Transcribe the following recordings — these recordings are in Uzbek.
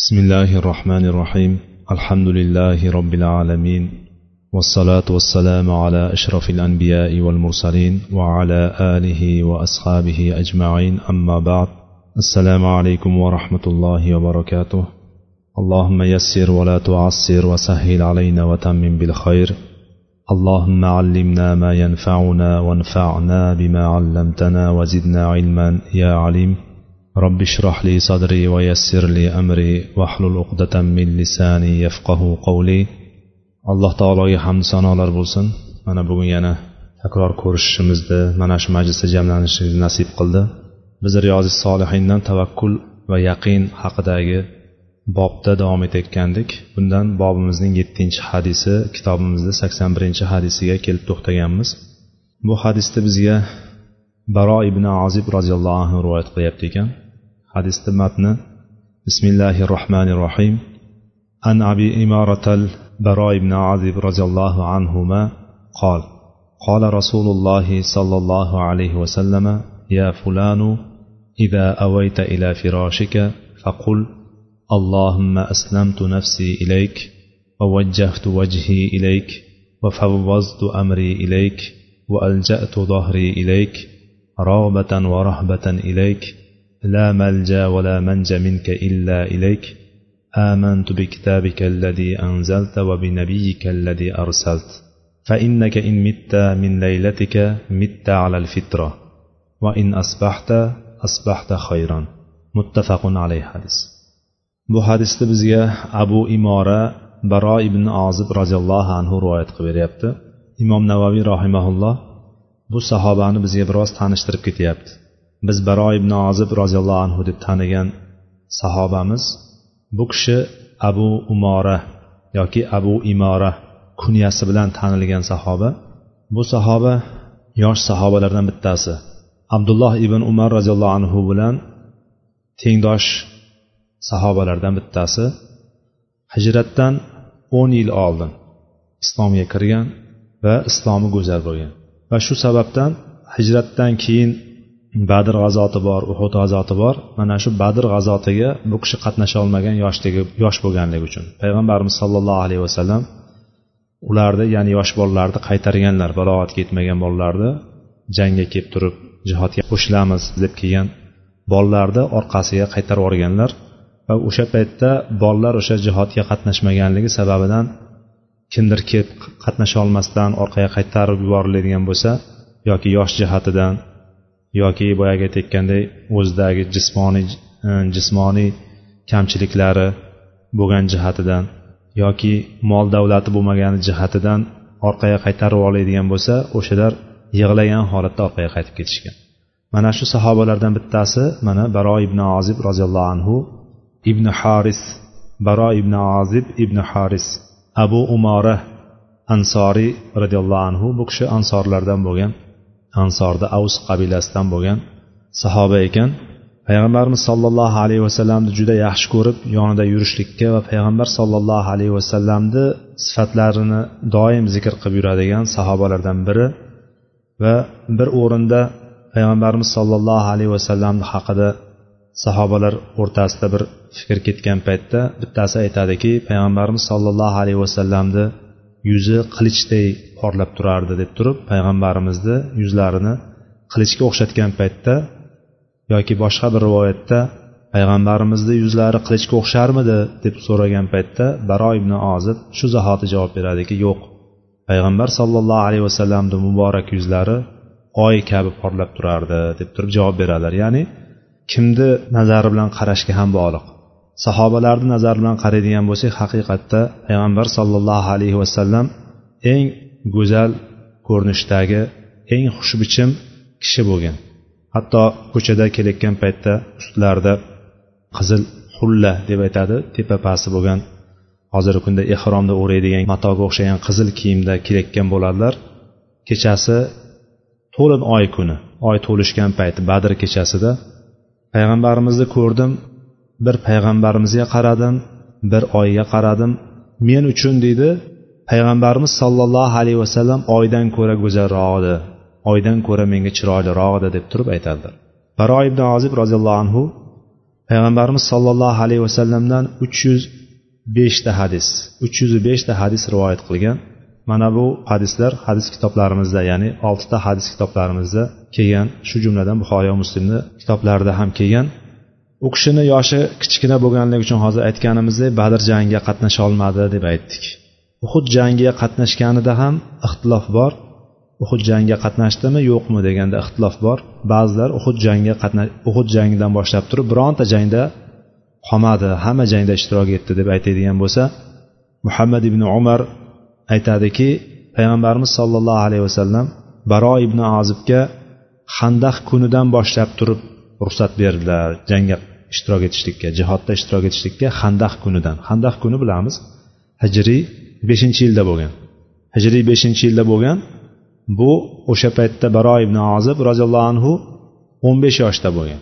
بسم الله الرحمن الرحيم الحمد لله رب العالمين والصلاة والسلام على أشرف الأنبياء والمرسلين وعلى آله وأصحابه أجمعين أما بعد السلام عليكم ورحمة الله وبركاته اللهم يسر ولا تعسر وسهل علينا وتمم بالخير اللهم علمنا ما ينفعنا وانفعنا بما علمتنا وزدنا علما يا عليم رب اشرح لي صدري ويسر لي أمري واحلل عقدة من لساني يفقه قولي alloh taologa hamd sanolar bo'lsin mana bugun yana takror ko'rishishimizni mana shu majlisda jamlanishimizni nasib qildi biz riyozi solihindan tavakkul va yaqin haqidagi bobda davom etayotgandik bundan bobimizning yettinchi hadisi kitobimizda sakson birinchi hadisiga kelib to'xtaganmiz bu hadisda bizga baro ibn azib roziyallohu anhu rivoyat qilyapti ekan Hadisni matni bismillahi rohmanir rohim an abi imaratal براء بن عازب رضي الله عنهما قال قال رسول الله صلى الله عليه وسلم يا فلان إذا أويت إلى فراشك فقل اللهم أسلمت نفسي إليك ووجهت وجهي إليك وفوضت أمري إليك وألجأت ظهري إليك رغبة ورهبة إليك لا ملجا ولا منج منك إلا إليك آمنت بكتابك الذي أنزلت وبنبيك الذي أرسلت فإنك إن مت من ليلتك مت على الفطرة وإن أصبحت أصبحت خيرا متفق عليه حديث bu hadisni bizga abu imora baro ibn ozib roziyallohu anhu rivoyat qilib beryapti imom navaviy rahimaulloh bu sahobani bizga biroz tanishtirib ketyapti biz baro ibn ozib roziyallohu anhu deb tanigan sahobamiz bu kishi abu umora yoki abu imora kunyasi bilan tanilgan sahoba. Bu sahoba yosh sahobalardan bittasi. Abdulloh ibn umar roziyallohu anhu bilan tengdosh sahobalardan bittasi. Hijratdan o'n yil oldin islomga kirgan va islomi go'zal bo'lgan. Va shu sababdan hijratdan keyin badr g'azoti bor uhud g'azoti bor. Mana shu badr g'azotiga bu kishi qatnasha olmagan yoshdagi yosh bo'lganligi uchun. Payg'ambarimiz sollallohu alayhi vasallam ularni ya'ni yosh bolalarni qaytarganlar balog'atga yetmagan bolalarni jangga kelib turib jihodga qo'shilamiz deb kelgan bolalarni orqasiga qaytarib yuborganlar. Va o'sha paytda bolalar o'sha jihodga qatnashmaganligi sababidan kimdir kelib qatnasha olmasdan orqaga qaytarib yuboriladigan bo'lsa yoki yosh jihatidan yoki boyagi aytayotganday o'zidagi jismoniy e, jismoniy kamchiliklari bo'lgan jihatidan yoki mol davlati bo'lmagani jihatidan orqaga qaytarib oladigan bo'lsa o'shalar yig'lagan holatda orqaga qaytib ketishgan. Mana shu sahobalardan bittasi mana baro ibn ozib roziyallohu anhu ibn haris baro ibn ozib ibn haris abu umora ansoriy roziyallohu anhu bu kishi ansorlardan bo'lgan. Ansorda avs qabilasidan bo'lgan sahoba ekan. Payg'ambarimiz sollallohu alayhi vasallamni juda yaxshi ko'rib yonida yurishlikka va payg'ambar sollallohu alayhi vasallamni sifatlarini doim zikr qilib yuradigan sahobalardan biri va bir o'rinda payg'ambarimiz sollallohu alayhi vasallam haqida sahobalar o'rtasida bir fikr ketgan paytda bittasi aytadiki payg'ambarimiz sollallohu alayhi vasallamni yuzi qilichday porlab turardi deb turib payg'ambarimizni yuzlarini qilichga o'xshatgan paytda yoki boshqa bir rivoyatda payg'ambarimizni yuzlari qilichga o'xsharmidi deb so'ragan paytda baro ibn ozib shu zahoti javob beradiki yo'q. Payg'ambar sollallohu alayhi vasallamni muborak yuzlari oy kabi porlab turardi deb turib javob beradilar ya'ni kimni nazari bilan qarashga ham bog'liq. Sahobalarni nazari bilan qaraydigan bo'lsak haqiqatda payg'ambar sollallohu alayhi vasallam eng go'zal ko'rinishdagi eng xushbichim kishi bo'lgan. Hatto ko'chada kelayotgan paytda ustlarida qizil xulla deb aytadi tepa pasti bo'lgan. Hozirgi kunda ehromda o'raydigan matoga o'xshagan qizil kiyimda kelayotgan bo'ladilar kechasi to'lin oy kuni oy to'lishgan payti badr kechasida payg'ambarimizni ko'rdim bir payg'ambarimizga qaradim bir oyga qaradim. Men uchun deydi payg'ambarimiz sollallohu alayhi vasallam oydan ko'ra go'zalroq edi. Oydan ko'ra menga chiroyliroq edi deb turib aytadilar baro ibn ozib roziyallohu anhu payg'ambarimiz sollallohu alayhi vasallamdan uch yuz beshta hadis uch yuz beshta hadis rivoyat qilgan. Mana bu hadislar hadis kitoblarimizda ya'ni oltita hadis kitoblarimizda kelgan. Shu jumladan buxoriy va muslimni kitoblarida ham kelgan. U kishini yoshi kichkina bo'lganligi uchun hozir aytganimizdek badr jangiga qatnasha olmadi deb aytdik. Uhud jangiga qatnashganida ham ixtilof bor. Uhud jangiga qatnashdimi yo'qmi deganda ixtilof bor. Ba'zilar uhud jangiga qatna uhud jangidan boshlab turib bironta jangda qolmadi. Hamma jangda ishtirok etdi deb aytadigan bo'lsa muhammad ibn umar aytadiki payg'ambarimiz sollallohu alayhi vasallam baro ibn azibga handaq kunidan boshlab turib ruxsat berdilar jangga ishtirok etishlikka jihodda ishtirok etishlikka handaq kunidan. Handaq kuni bilamiz hijriy beshinchi yilda bo'lgan. Hijriy beshinchi yilda bo'lgan. Bu o'sha paytda baro ibn ozib roziyallohu anhu o'n besh yoshda bo'lgan.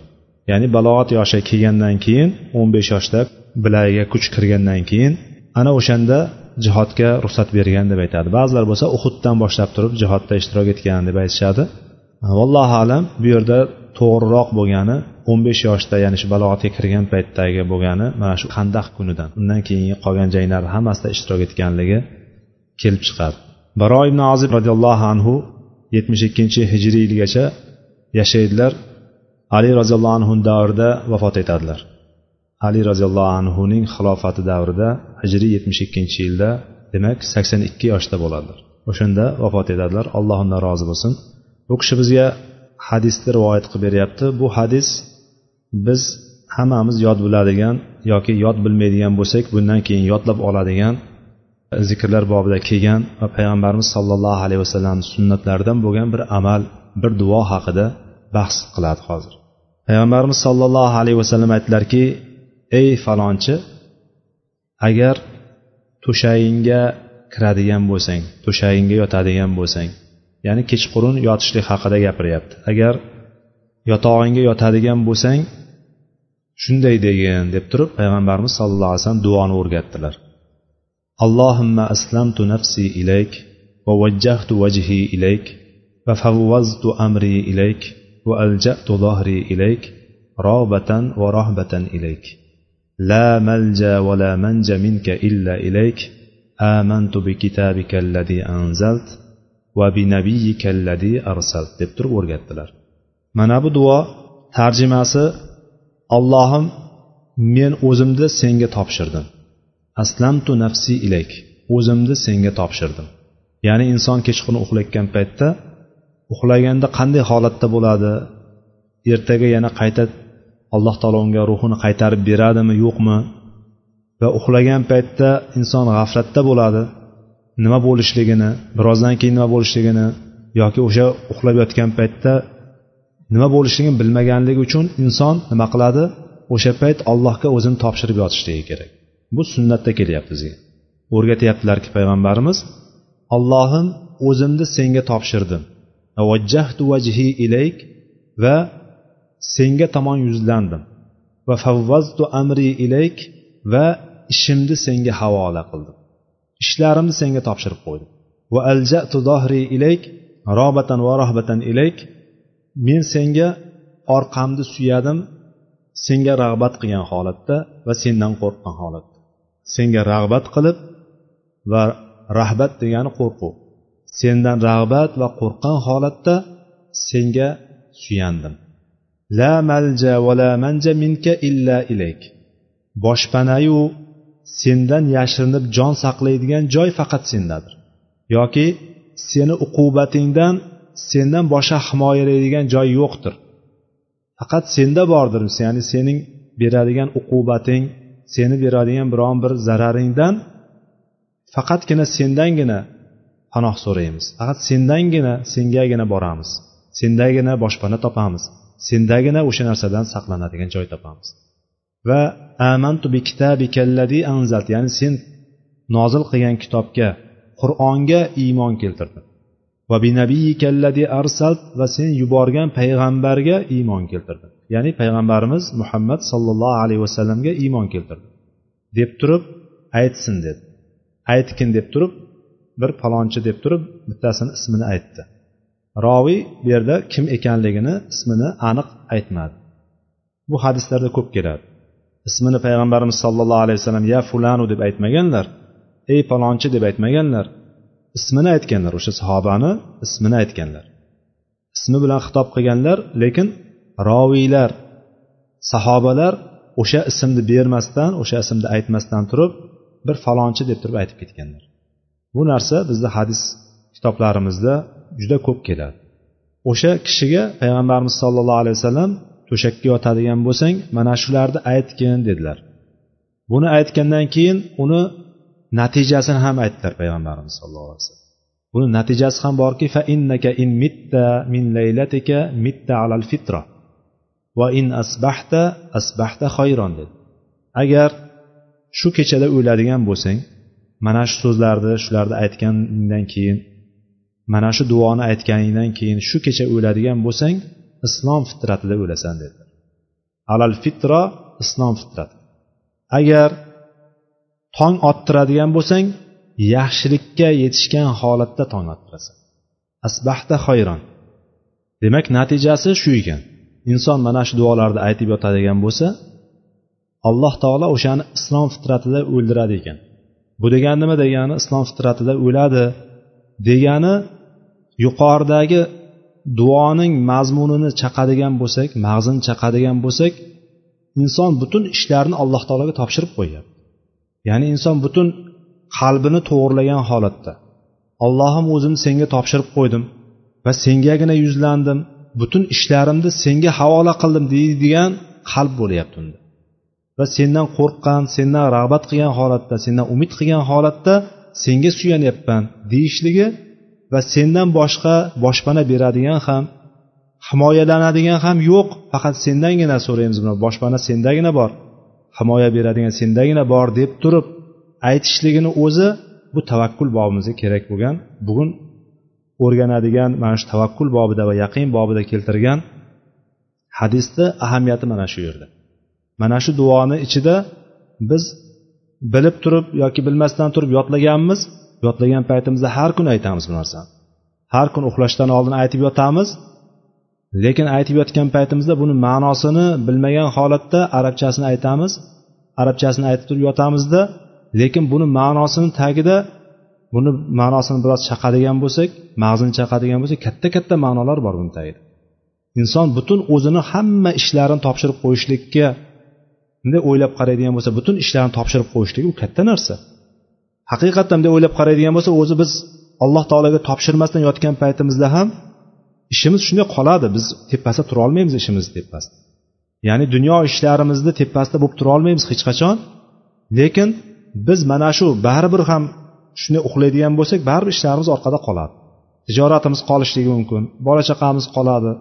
Ya'ni balog'at yoshiga kelgandan keyin o'n besh yoshda bilagiga kuch kirgandan keyin ana o'shanda jihodga ruxsat bergan deb aytadi. Ba'zilar bo'lsa uhuddan boshlab turib jihodda ishtirok etgan deb aytishadi. Vallohu alam bu yerda to'g'riroq bo'lgani o'n besh yoshda ya'ni shu balog'atga kirgan paytdagi bo'lgani mana shu qandaq kunidan. Undan keyingi qolgan janglar hammasida ishtirok etganligi kelib chiqadi. Baro ibn azib roziyallohu anhu yetmish ikkinchi hijriy yilgacha yashaydilar. Ali roziyallohu anhu davrida vafot etadilar. Ali roziyallohu anhuning xilofati davrida hijriy yetmish ikkinchi yilda demak sakson ikki yoshda bo'ladilar. O'shanda vafot etadilar. Alloh undan rozi bo'lsin. Bu kishi bizga hadisni rivoyat qilib beryapti. Bu hadis biz hammamiz yod biladigan yoki yod bilmaydigan bo'lsak bundan keyin yodlab oladigan e, zikrlar bobida kelgan va payg'ambarimiz sollallohu alayhi vasallam sunnatlaridan bo'lgan bir amal bir duo haqida bahs qiladi hozir. Payg'ambarimiz sollallohu alayhi vasallam aytdilarki ey falonchi agar to'shagingga kiradigan bo'lsang to'shagingga yotadigan bo'lsang ya'ni kechqurun yotishlik haqida gapiryapti. Agar yotog'ingga yotadigan bo'lsang shunday degin deb turib payg'ambarimiz sallallohu alayhi vasallam duoni o'rgatdilar. Allohimma aslamtu nafsi ilayk va vajjahtu vajhi ilayk va favvaztu amri ilayk va aljatu zohri ilayk robatan va rohbatan ilayk. La malja va la manja minka illa ilayk. Amantu bi kitabika allazi anzalt. va binabiyi kalladi arsal deb turib o'rgatdilar. Mana bu duo tarjimasi allohim men o'zimni senga topshirdim. Aslamtu nafsi ilayk o'zimni senga topshirdim. Ya'ni inson kechqurun uxlayotgan paytda uxlaganda qanday holatda bo'ladi? Ertaga yana qayta alloh taolo unga ruhini qaytarib beradimi yo'qmi? Va uxlagan paytda inson g'aflatda bo'ladi. Nima bo'lishligini birozdan keyin nima bo'lishligini yoki o'sha uxlab yotgan paytda nima bo'lishligini bilmaganligi uchun inson nima qiladi? O'sha payt allohga o'zini topshirib yotishligi kerak. Bu sunnatda kelyapti bizga. O'rgatyaptilarki payg'ambarimiz allohim o'zimni senga topshirdim. Vajhi ilayk va senga tomon yuzlandim. Va favvaztu amri ilayk va ishimni senga havola qildim. Ishlarimni senga topshirib qo'ydim. Va aljatu zohri ilayk robatan va rohbatan ilayk. Men senga orqamni suyadim senga rag'bat qilgan holatda va sendan qo'rqqan holatda. Senga rag'bat qilib va rahbat degani qo'rquv. Sendan rag'bat va qo'rqqan holatda senga suyandim. La malja va la manja minka illa ilayk. Boshpanayu sendan yashirinib jon saqlaydigan joy faqat sendadir. Yoki seni uqubatingdan sendan boshqa himoyalaydigan joy yo'qdir. Faqat senda bordir ya'ni sening beradigan uqubating seni beradigan biron bir zararingdan faqatgina sendangina panoh so'raymiz. Faqat sendangina sengagina boramiz. Sendagina boshpana topamiz. Sendagina o'sha narsadan saqlanadigan joy topamiz. Va amantu bi kitabikallazi anzalt ya'ni sen nozil qilgan kitobga qur'onga iymon keltirdim va bi nabiyyikallazi arsalt va sen yuborgan payg'ambarga iymon keltirdim ya'ni payg'ambarimiz muhammad sollallohu alayhi vasallamga iymon keltirdim deb turib aytsin dedi. Aytgin deb turib bir palonchi deb turib bittasini ismini aytdi. Roviy bu yerda kim ekanligini ismini aniq aytmadi. Bu hadislarda ko'p keladi. Ismini payg'ambarimiz sollallohu alayhi vasallam ya fulanu deb aytmaganlar ey palonchi deb aytmaganlar ismini aytganlar o'sha sahobani ismini aytganlar. Ismi bilan xitob qilganlar lekin roviylar sahobalar o'sha ismni bermasdan o'sha ismni aytmasdan turib bir falonchi deb turib aytib ketganlar. Bu narsa bizni hadis kitoblarimizda juda ko'p keladi. O'sha kishiga payg'ambarimiz sollallohu alayhi vasallam to'shakka yotadigan bo'lsang mana shularni aytgin dedilar. Buni aytgandan keyin uni natijasini ham aytdilar payg'ambarimiz sallallohu alayhi vasallam. Buni natijasi ham borki fa innaka in mitta min laylatika mitta alal fitra. Va in asbahta asbahta xayron dedi. Agar shu kechada o'ladigan bo'lsang mana shu so'zlarni shularni aytganingdan keyin mana shu duoni aytganingdan keyin shu kecha o'ladigan bo'lsang islom fitratida o'lasan dedilar alal fitro islom fitrati. Agar tong ottiradigan bo'lsang yaxshilikka yetishgan holatda tong ottirasan. Asbahda xayron demak natijasi shu ekan. Inson mana shu duolarni aytib yotadigan bo'lsa alloh taolo o'shani islom fitratida o'ldiradi ekan. Bu degani nima degani? Islom fitratida o'ladi degani yuqoridagi duoning mazmunini chaqadigan bo'lsak mag'zini chaqadigan bo'lsak inson butun ishlarini alloh taologa topshirib qo'yyapti. Ya'ni inson butun qalbini to'g'irlagan holatda. Allohim o'zimni senga topshirib qo'ydim va sengagina yuzlandim butun ishlarimni senga havola qildim deydigan qalb bo'lyapti unda. Va sendan qo'rqqan sendan rag'bat qilgan holatda sendan umid qilgan holatda senga suyanyapman deyishligi va sendan boshqa boshpana beradigan ham himoyalanadigan ham yo'q. Faqat sendangina so'raymiz buni. Boshpana sendagina bor. Himoya beradigan sendagina bor deb turib aytishligini o'zi bu tavakkul bobimizga kerak bo'lgan bugun o'rganadigan mana shu tavakkul bobida va yaqin bobida keltirgan hadisni ahamiyati mana shu yerda. Mana shu duoni ichida biz bilib turib yoki bilmasdan turib yodlaganmiz. Yodlagan paytimizda har kuni aytamiz bu narsani. Har kun uxlashdan oldin aytib yotamiz lekin aytib yotgan paytimizda buni ma'nosini bilmagan holatda arabchasini aytamiz arabchasini aytib turib yotamizda lekin buni ma'nosini tagida buni ma'nosini biroz chaqadigan bo'lsak mag'zini chaqadigan bo'lsak katta katta ma'nolar bor buni tagida. Inson butun o'zini hamma ishlarini topshirib qo'yishlikka bunday o'ylab qaraydigan bo'lsa butun ishlarini topshirib qo'yishlik bu katta narsa. Haqiqatdan deb o'ylab qaraydigan bo'lsa o'zi biz alloh taologa topshirmasdan yotgan paytimizda ham ishimiz shunday qoladi. Biz tepasida turolmaymiz ishimizni tepasida ya'ni dunyo ishlarimizni tepasida bo'lib turolmaymiz hech qachon. Lekin biz mana shu baribir ham shunday uxlaydigan bo'lsak baribir ishlarimiz orqada qoladi. Tijoratimiz qolishligi mumkin bola chaqamiz qoladi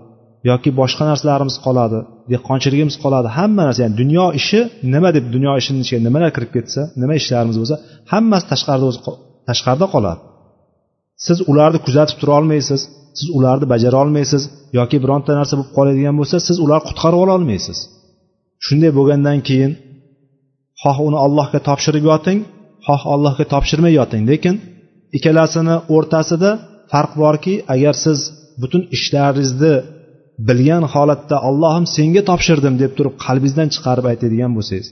yoki boshqa narsalarimiz qoladi. Dehqonchiligimiz qoladi. Hamma narsa ya'ni dunyo ishi nima deb dunyo ishini ichiga nimalar kirib ketsa nima ishlarimiz bo'lsa hammasi tashqarida o'zi tashqarida qoladi. Siz ularni kuzatib tura olmaysiz siz ularni bajara olmaysiz yoki bironta narsa bo'lib qoladigan bo'lsa siz ularni qutqarib ola olmaysiz. Shunday bo'lgandan keyin xoh uni allohga topshirib yoting xoh allohga topshirmay yoting. Lekin ikkalasini o'rtasida farq borki agar siz butun ishlaringizni bilgan holatda allohim senga topshirdim deb turib qalbingizdan chiqarib aytadigan bo'lsangiz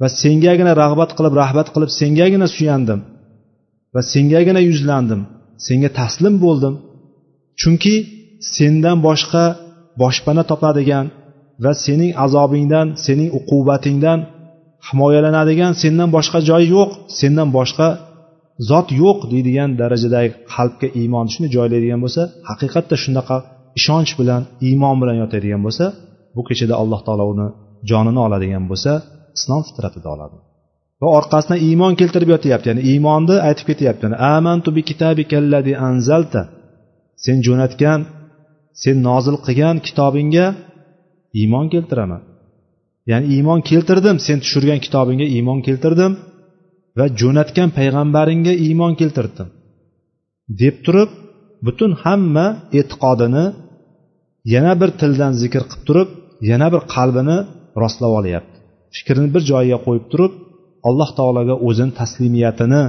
va sengagina rag'bat qilib rahbat qilib sengagina suyandim va sengagina yuzlandim senga taslim bo'ldim. Chunki sendan boshqa boshpana topadigan va sening azobingdan sening uqubatingdan himoyalanadigan sendan boshqa joy yo'q sendan boshqa zot yo'q deydigan darajadagi qalbga iymon shuni joylaydigan bo'lsa haqiqatda shunaqa ishonch bilan iymon bilan yotadigan bo'lsa bu kechada alloh taolo uni jonini oladigan bo'lsa islom fitratida oladi. Va orqasidan iymon keltirib yotyapti ya'ni iymonni aytib ketyapti amantu bi kitabikalladi anzalta sen jo'natgan sen nozil qilgan kitobingga iymon keltiraman ya'ni iymon keltirdim sen tushirgan kitobingga iymon keltirdim va jo'natgan payg'ambaringga iymon keltirdim deb turib butun hamma e'tiqodini yana bir tildan zikr qilib turib yana bir qalbini rostlab olyapti. Fikrini bir joyiga qo'yib turib alloh taologa o'zini taslimiyatini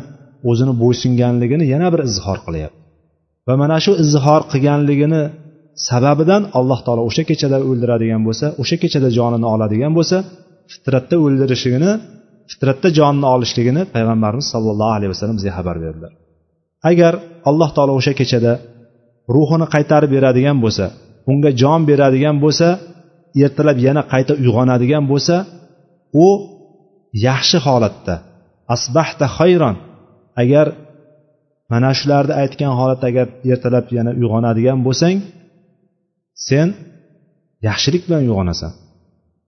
o'zini bo'ysunganligini yana bir izhor qilyapti. Va mana shu izhor qilganligini sababidan alloh taolo o'sha kechada o'ldiradigan bo'lsa o'sha kechada jonini oladigan bo'lsa fitratda o'ldirishligini fitratda jonini olishligini payg'ambarimiz sollallohu alayhi vasallam bizga xabar berdilar. Agar alloh taolo o'sha kechada ruhini qaytarib beradigan bo'lsa unga jon beradigan bo'lsa ertalab yana qayta uyg'onadigan bo'lsa u yaxshi holatda. Asbahta hayron. Agar mana shularni aytgan holatda agar ertalab yana uyg'onadigan bo'lsang sen yaxshilik bilan uyg'onasan.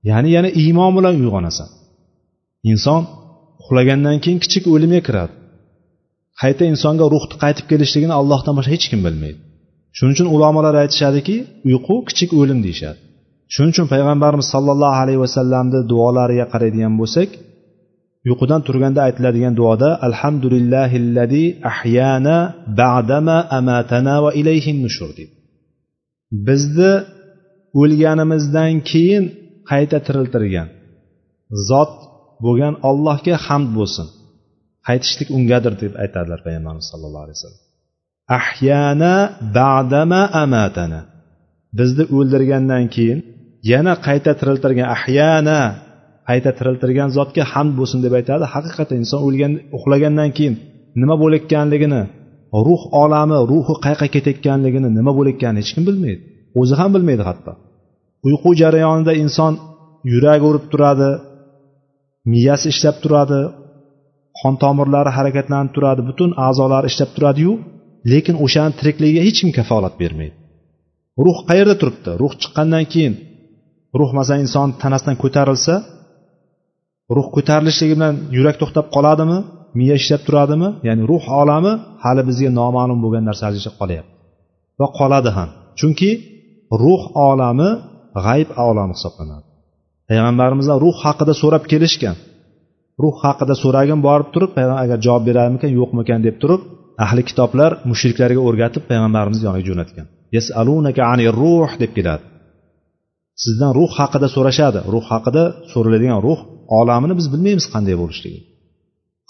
Ya'ni yana iymon bilan uyg'onasan. Inson uxlagandan keyin kichik o'limga kiradi. Qayta insonga ruhni qaytib kelishligini allohdan boshqa hech kim bilmaydi. Shuning uchun ulamolar aytishadiki uyqu kichik o'lim deyishadi. Shuning uchun payg'ambarimiz sollallohu alayhi vasallamni duolariga qaraydigan bo'lsak uyqudan turganda aytiladigan duoda alhamdulillahillazi ahyana ba'dama amatana va ilayhin nushur deydi. Bizni o'lganimizdan keyin qayta tiriltirgan zot bo'lgan ollohga hamd bo'lsin. Qaytishlik ungadir deb aytadilar payg'ambarimiz sallallohu alayhi vasallam. Ahyana ba'dama amatana. Bizni o'ldirgandan keyin yana qayta tiriltirgan ahyana qayta tiriltirgan zotga hamd bo'lsin deb aytadi. Haqiqatdan inson o'lgan uxlagandan keyin nima bo'layotganligini ruh olami ruhi qayerqa ketayotganligini nima bo'layotganini hech kim bilmaydi. O'zi ham bilmaydi hatto. Uyqu jarayonida inson yuragi urib turadi miyasi ishlab turadi qon tomirlari harakatlanib turadi butun a'zolari ishlab turadiyu lekin o'shani tirikligiga hech kim kafolat bermaydi. Ruh qayerda turibdi? Ruh chiqqandan keyin. Ruh masalan inson tanasidan ko'tarilsa ruh ko'tarilishligi bilan yurak to'xtab qoladimi? Miya ishlab turadimi? Ya'ni ruh olami hali bizga noma'lum bo'lgan narsalarcha qolyapti. Va qoladi ham. Chunki ruh olami g'ayb olami hisoblanadi. Payg'ambarimizdan ruh haqida so'rab kelishgan. Ruh haqida so'ragim borib turib payg'ambar agar javob berarmikan yo'qmikan deb turib ahli kitoblar mushriklarga o'rgatib payg'ambarimiz yoniga jo'natgan. Yasalunaka ani ruh deb keladi sizdan ruh haqida so'rashadi. Ruh haqida so'raladigan ruh olamini biz bilmaymiz qanday bo'lishligini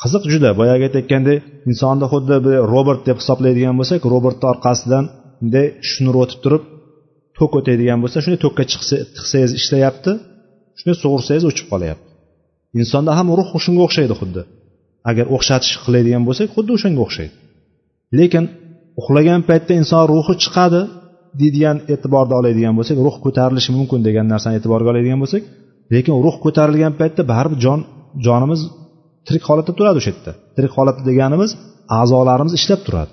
qiziq juda boyagi aytayotgandek insonni xuddi bir robert deb hisoblaydigan bo'lsak robertni orqasidan bunday shnur o'tib turib tok o'taydigan bo'lsa shunday tokka tiqsangiz ishlayapti shunday sug'ursangiz o'chib qolyapti. Insonda ham ruh shunga o'xshaydi xuddi. Agar o'xshatish qiladigan bo'lsak xuddi o'shanga o'xshaydi. Lekin uxlagan paytda inson ruhi chiqadi deydigan e'tiborda oladigan bo'lsak ruh ko'tarilishi mumkin degan narsani e'tiborga oladigan bo'lsak lekin ruh ko'tarilgan paytda baribir jon jonimiz tirik holatda turadi o'sha yerda. Tirik holatda deganimiz a'zolarimiz ishlab turadi.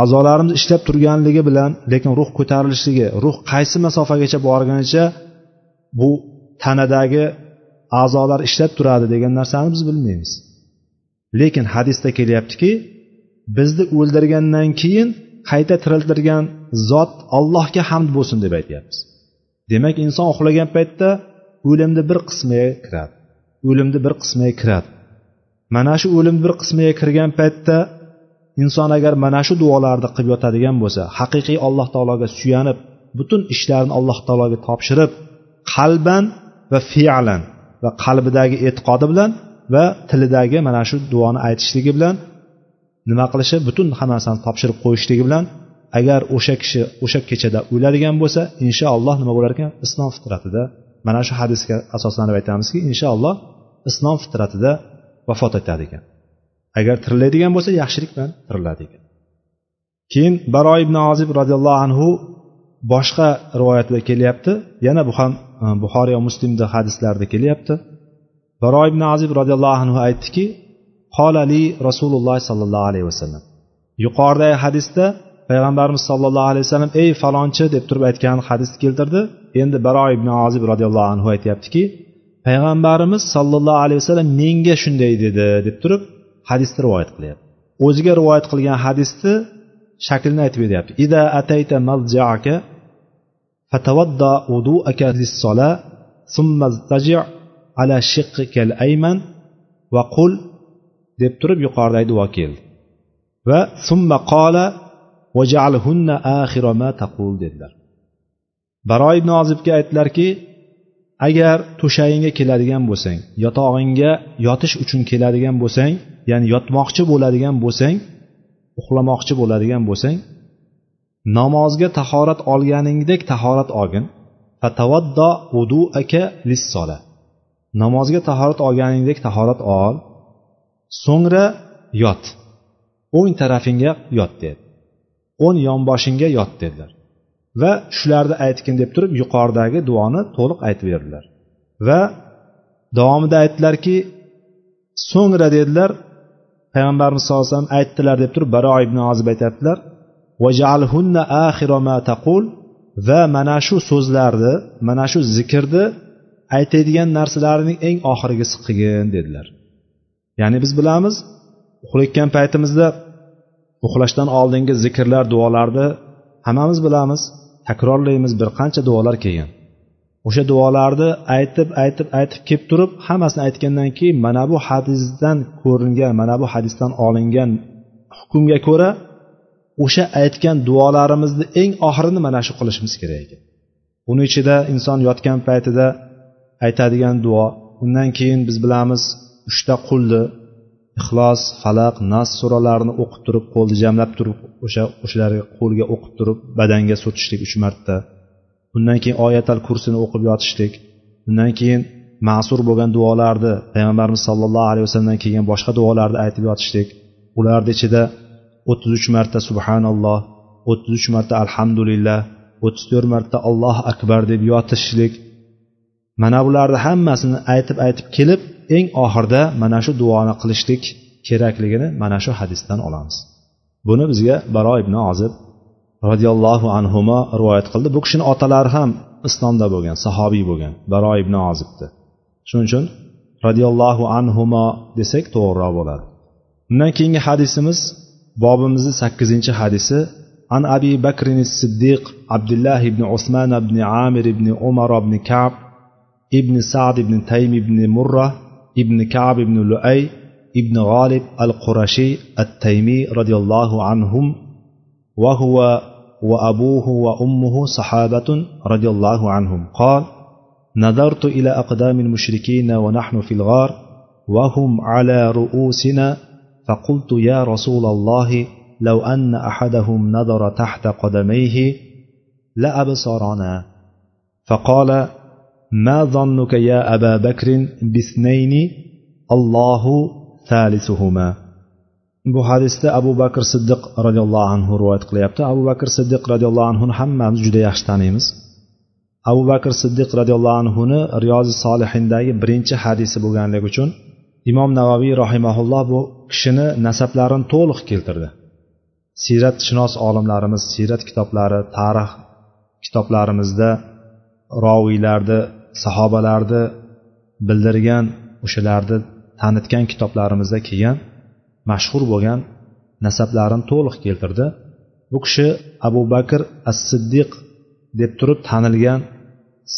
A'zolarimiz ishlab turganligi bilan lekin ruh ko'tarilishligi ruh qaysi masofagacha borganicha bu tanadagi a'zolar ishlab turadi degan narsani biz bilmaymiz. Lekin hadisda kelyaptiki bizni o'ldirgandan keyin qayta tiriltirgan zot allohga hamd bo'lsin deb aytyapmiz. Demak inson uxlagan paytda o'limni bir qismiga kiradi o'limni bir qismiga kiradi. Mana shu o'limni bir qismiga kirgan paytda inson agar mana shu duolarni qilib yotadigan bo'lsa haqiqiy alloh taologa suyanib butun ishlarini alloh taologa topshirib qalban va fe'lan va qalbidagi e'tiqodi bilan va tilidagi mana shu duoni aytishligi bilan nima qilishi butun hammasini topshirib qo'yishligi bilan agar o'sha kishi o'sha kechada o'ladigan bo'lsa inshaalloh nima bo'lar ekan? Islom fitratida mana shu hadisga asoslanib aytamizki inshaalloh islom fitratida vafot etadi ekan. Agar tiriladigan bo'lsa yaxshilik bilan tiriladi ekan. Keyin baro ibn ozib roziyallohu anhu boshqa rivoyatda kelyapti. Yana bu ham Э, buxoriy va muslimda hadislarda kelyapti. Baro ibn azib roziyallohu anhu aytdiki qolali rasululloh sollallohu alayhi vasallam. Yuqoridagi hadisda payg'ambarimiz sollallohu alayhi vasallam ey falonchi deb turib aytgan hadisni keltirdi. Endi baro ibn azib roziyallohu anhu aytyaptiki payg'ambarimiz sollallohu alayhi vasallam menga shunday dedi deb turib hadisni rivoyat qilyapti. O'ziga rivoyat qilgan hadisni shaklini aytib beryapti. Ida atayta maljaaka fatawadda وضوءك للصلاة ثم اضطجع على شقك shiqqikal وقل deb turib yuqoridagi duo keldi va summa qola vaj'alhunna akhira ma taqul dedilar baro ibn ozibga aytdilarki agar to'shag'ingga keladigan bo'lsang yotog'ingga yotish uchun keladigan bo'lsang ya'ni yotmoqchi bo'ladigan bo'lsang uxlamoqchi bo'ladigan bo'lsang namozga tahorat olganingdek tahorat olgin. Fatavaddo aka lissola. Namozga tahorat olganingdek tahorat ol. So'ngra yot. O'ng tarafingga yot dedi. O'ng yonboshingga yot dedilar. Va shularni aytgin deb turib yuqoridagi duoni to'liq aytib berdilar. Va davomida aytdilarki so'ngra dedilar. Payg'ambarimiz sallallohu alayhi vasallam aytdilar deb turib baro ibn ozib aytyaptilar. Va mana shu so'zlarni mana shu zikrni aytadigan narsalarining eng oxirgisi qilgin dedilar. Ya'ni biz bilamiz uxlayotgan paytimizda uxlashdan oldingi zikrlar duolarni hammamiz bilamiz takrorlaymiz bir qancha duolar kelgan. O'sha duolarni aytib aytib aytib kelib turib hammasini aytgandan keyin mana bu hadisdan ko'ringan mana bu hadisdan olingan hukmga ko'ra o'sha aytgan duolarimizni eng oxirini mana shu qilishimiz kerak ekan. Buni ichida inson yotgan paytida aytadigan duo undan keyin biz bilamiz uchta qulni ixlos falaq nas suralarini o'qib turib qo'lni jamlab turib o'sha o'shalarga qo'lga o'qib turib badanga surtishlik uch marta. Undan keyin oyatal kursini o'qib yotishlik. Undan keyin ma'sur bo'lgan duolarni payg'ambarimiz sollallohu alayhi vasallamdan kelgan boshqa duolarni aytib yotishlik. Ularni ichida o'ttiz uch marta subhanalloh o'ttiz uch marta alhamdulillah o'ttiz to'rt marta allohu akbar deb yotishlik. Mana bularni hammasini aytib aytib kelib eng oxirida mana shu duoni qilishlik kerakligini mana shu hadisdan olamiz. Buni bizga baro ibn ozib roziyallohu anhuma rivoyat qildi. Bu kishini otalari ham islomda bo'lgan sahobiy bo'lgan baro ibn ozibni shuning uchun roziyallohu anhuma desak to'g'riroq bo'ladi. Undan keyingi hadisimiz bobimizni sakkizinchi hadisi عن أبي بكر الصديق عبد الله بن عثمان بن عامر بن عمر بن كعب ابن سعد بن تيم بن مرة ابن كعب بن لؤي ابن غالب القرشي التيمي رضي الله عنهم وهو وأبوه وأمه صحابة رضي الله عنهم. قال نظرت إلى أقدام المشركين ونحن في الغار وهم على رؤوسنا فقلت يا رسول الله لو أن أحدهم نظر تحت قدميه لأبصرنا فقال ما ظنك يا أبا بكر باثنين الله ثالثهما bu hadisda abu bakr siddiq roziyallohu anhu rivoyat qilyapti abu bakr siddiq roziyallohu anhuni hammamiz juda yaxshi taniymiz abu bakr siddiq roziyallohu anhuni riyozi solihindagi birinchi hadisi bo'lganligi uchun imom navaviy rahimaulloh bu kishini nasablarini to'liq keltirdi. Siyratshunos olimlarimiz siyrat kitoblari tarix kitoblarimizda roviylarni sahobalarni bildirgan o'shalarni tanitgan kitoblarimizda kelgan mashhur bo'lgan nasablarini to'liq keltirdi. Bu kishi abu bakr as siddiq deb turib tanilgan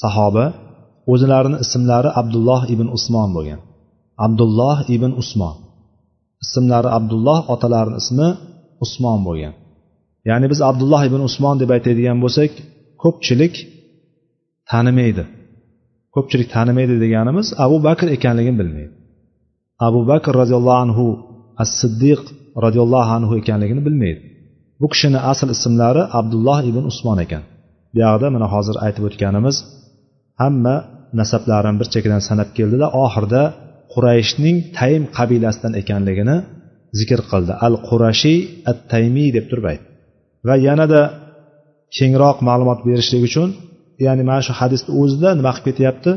sahoba o'zlarini ismlari abdulloh ibn usmon bo'lgan. Abdulloh ibn usmon. Ismlari abdulloh otalarini ismi usmon bo'lgan. Ya'ni biz abdulloh ibn usmon deb aytadigan bo'lsak ko'pchilik tanimaydi. Ko'pchilik tanimaydi deganimiz abu bakr ekanligini bilmaydi. Abu bakr roziyallohu anhu as siddiq roziyallohu anhu ekanligini bilmaydi. Bu kishini asl ismlari abdulloh ibn usmon ekan. Buyog'ida mana hozir aytib o'tganimiz hamma nasablarini bir chekkadan sanab keldida oxirida qurayshning taym qabilasidan ekanligini zikr qildi. Al qurashiy at taymiy deb turib aytdi va yanada kengroq ma'lumot berishlik uchun ya'ni mana shu hadisni o'zida nima qilib ketyapti?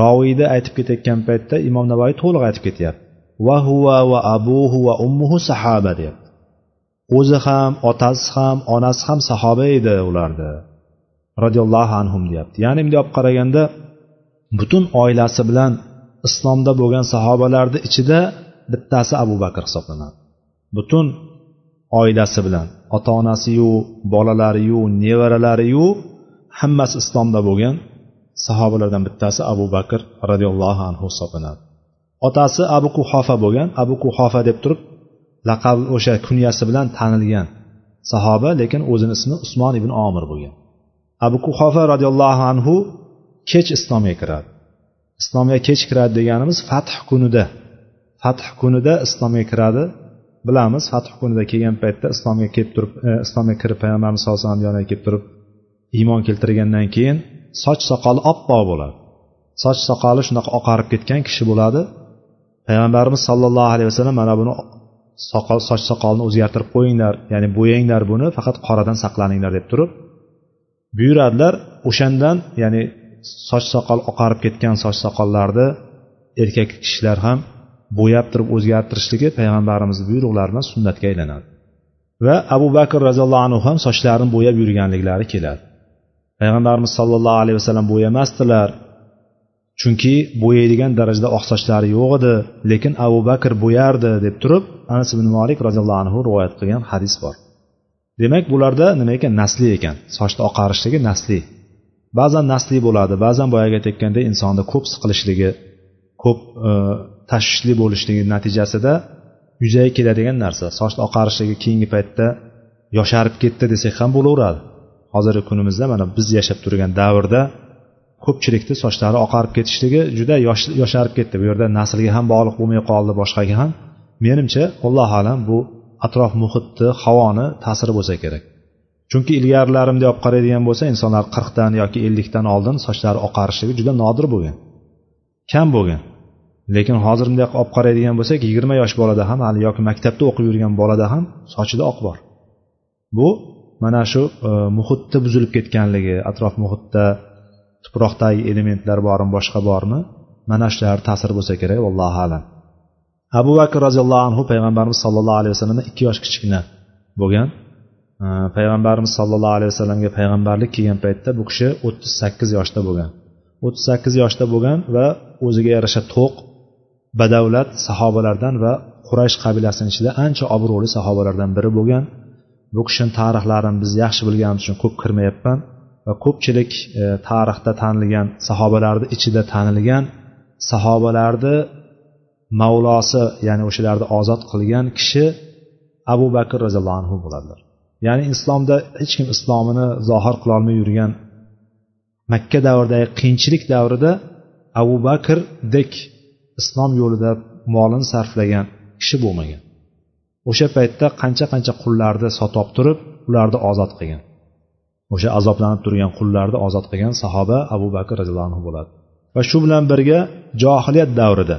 Roviyni aytib ketayotgan paytda imom navoiy to'liq aytib ketyapti. Va huva va abuhu va ummuhu sahaba deyapti. O'zi ham otasi ham onasi ham sahoba edi ularni roziyallohu anhum deyapti. Ya'ni bunday olib qaraganda butun oilasi bilan islomda bo'lgan sahobalarni ichida bittasi abu bakr hisoblanadi. Butun oilasi bilan ota onasiyu bolalariyu nevaralariyu hammasi islomda bo'lgan sahobalardan bittasi abu bakr roziyallohu anhu hisoblanadi. Otasi abu kuhofa bo'lgan. Abu kuhofa deb turib laqab o'sha kunyasi bilan tanilgan sahoba lekin o'zini ismi usmon ibn omir bo'lgan. Abu kuhofa roziyallohu anhu kech islomga kiradi. Islomga kech kiradi deganimiz fath kunida. Fath kunida islomga kiradi. Bilamiz fath kunida kelgan paytda islomga kelib turib e, islomga kirib payg'ambarimiz sallallohu alayhi vasallam yoniga kelib turib iymon keltirgandan keyin soch soqoli oppoq bo'ladi. Soch soqoli shunaqa oqarib ketgan kishi bo'ladi. Payg'ambarimiz sollallohu alayhi vasallam mana buni soqol soch soqolni o'zgartirib qo'yinglar ya'ni bo'yanglar buni faqat qoradan saqlaninglar deb turib buyuradilar. O'shandan ya'ni soch soqol oqarib ketgan soch soqollarni erkak kishilar ham bo'yab turib o'zgartirishligi payg'ambarimizni buyruqlari bilan sunnatga aylanadi. Va abu bakr roziyallohu anhu ham sochlarini bo'yab yurganliklari keladi. Payg'ambarimiz sollallohu alayhi vasallam bo'yamasdilar chunki bo'yaydigan darajada oq sochlari yo'q edi lekin abu bakr bo'yardi deb turib anas ibn molik roziyallohu anhu rivoyat qilgan hadis bor. Demak bularda nima ekan? Nasli ekan. Sochni oqarishligi nasli. Ba'zan nasli bo'ladi ba'zan boyagi aytayotgandek insonni ko'p siqilishligi ko'p e, tashvishli bo'lishligi natijasida yuzaga keladigan narsa. Sochni oqarishligi keyingi paytda yosharib ketdi desak ham bo'laveradi. Hozirgi kunimizda mana biz yashab turgan davrda ko'pchilikni sochlari oqarib ketishligi juda yosharib ketdi. Bu yerda naslga ham bog'liq bo'lmay qoldi boshqaga ham. Menimcha allohu alam bu atrof muhitni havoni ta'siri bo'lsa kerak. Chunki ilgarilarimda olib qaraydigan bo'lsa insonlar qirqdan yoki ellikdan oldin sochlari oqarishligi juda nodir bo'lgan. Kam bo'lgan. Lekin hozir bunday olib qaraydigan bo'lsak yigirma yosh bolada ham hali yoki maktabda o'qib yurgan bolada ham sochida oq bor. Bu mana shu e, muhitni buzilib ketganligi atrof muhitda tuproqdagi elementlar bormi boshqa bormi mana shular ta'sir bo'lsa kerak allohu alam. Abu bakr roziyallohu anhu payg'ambarimiz sollallohu alayhi vasallamdan ikki yosh kichkina bo'lgan. Payg'ambarimiz sollallohu alayhi vasallamga payg'ambarlik kelgan paytda bu kishi o'ttiz sakkiz yoshda bo'lgan. O'ttiz sakkiz yoshda bo'lgan va o'ziga yarasha to'q badavlat sahobalardan va quraysh qabilasini ichida ancha obro'li sahobalardan biri bo'lgan. Bu kishini tarixlarini biz yaxshi bilganimiz uchun ko'p kirmayapman va ko'pchilik e, tarixda tanilgan sahobalarni ichida tanilgan sahobalarni mavlosi ya'ni o'shalarni ozod qilgan kishi abu bakr roziyallohu anhu bo'ladilar. Ya'ni islomda hech kim islomini zohir qilolmay yurgan makka davridagi qiyinchilik davrida abu bakrdek islom yo'lida molini sarflagan kishi bo'lmagan. O'sha paytda qancha qancha qullarni sotib turib ularni ozod qilgan. O'sha azoblanib turgan qullarni ozod qilgan sahoba abu bakr roziyallohu anhu bo'ladi. Va shu bilan birga johiliyat davrida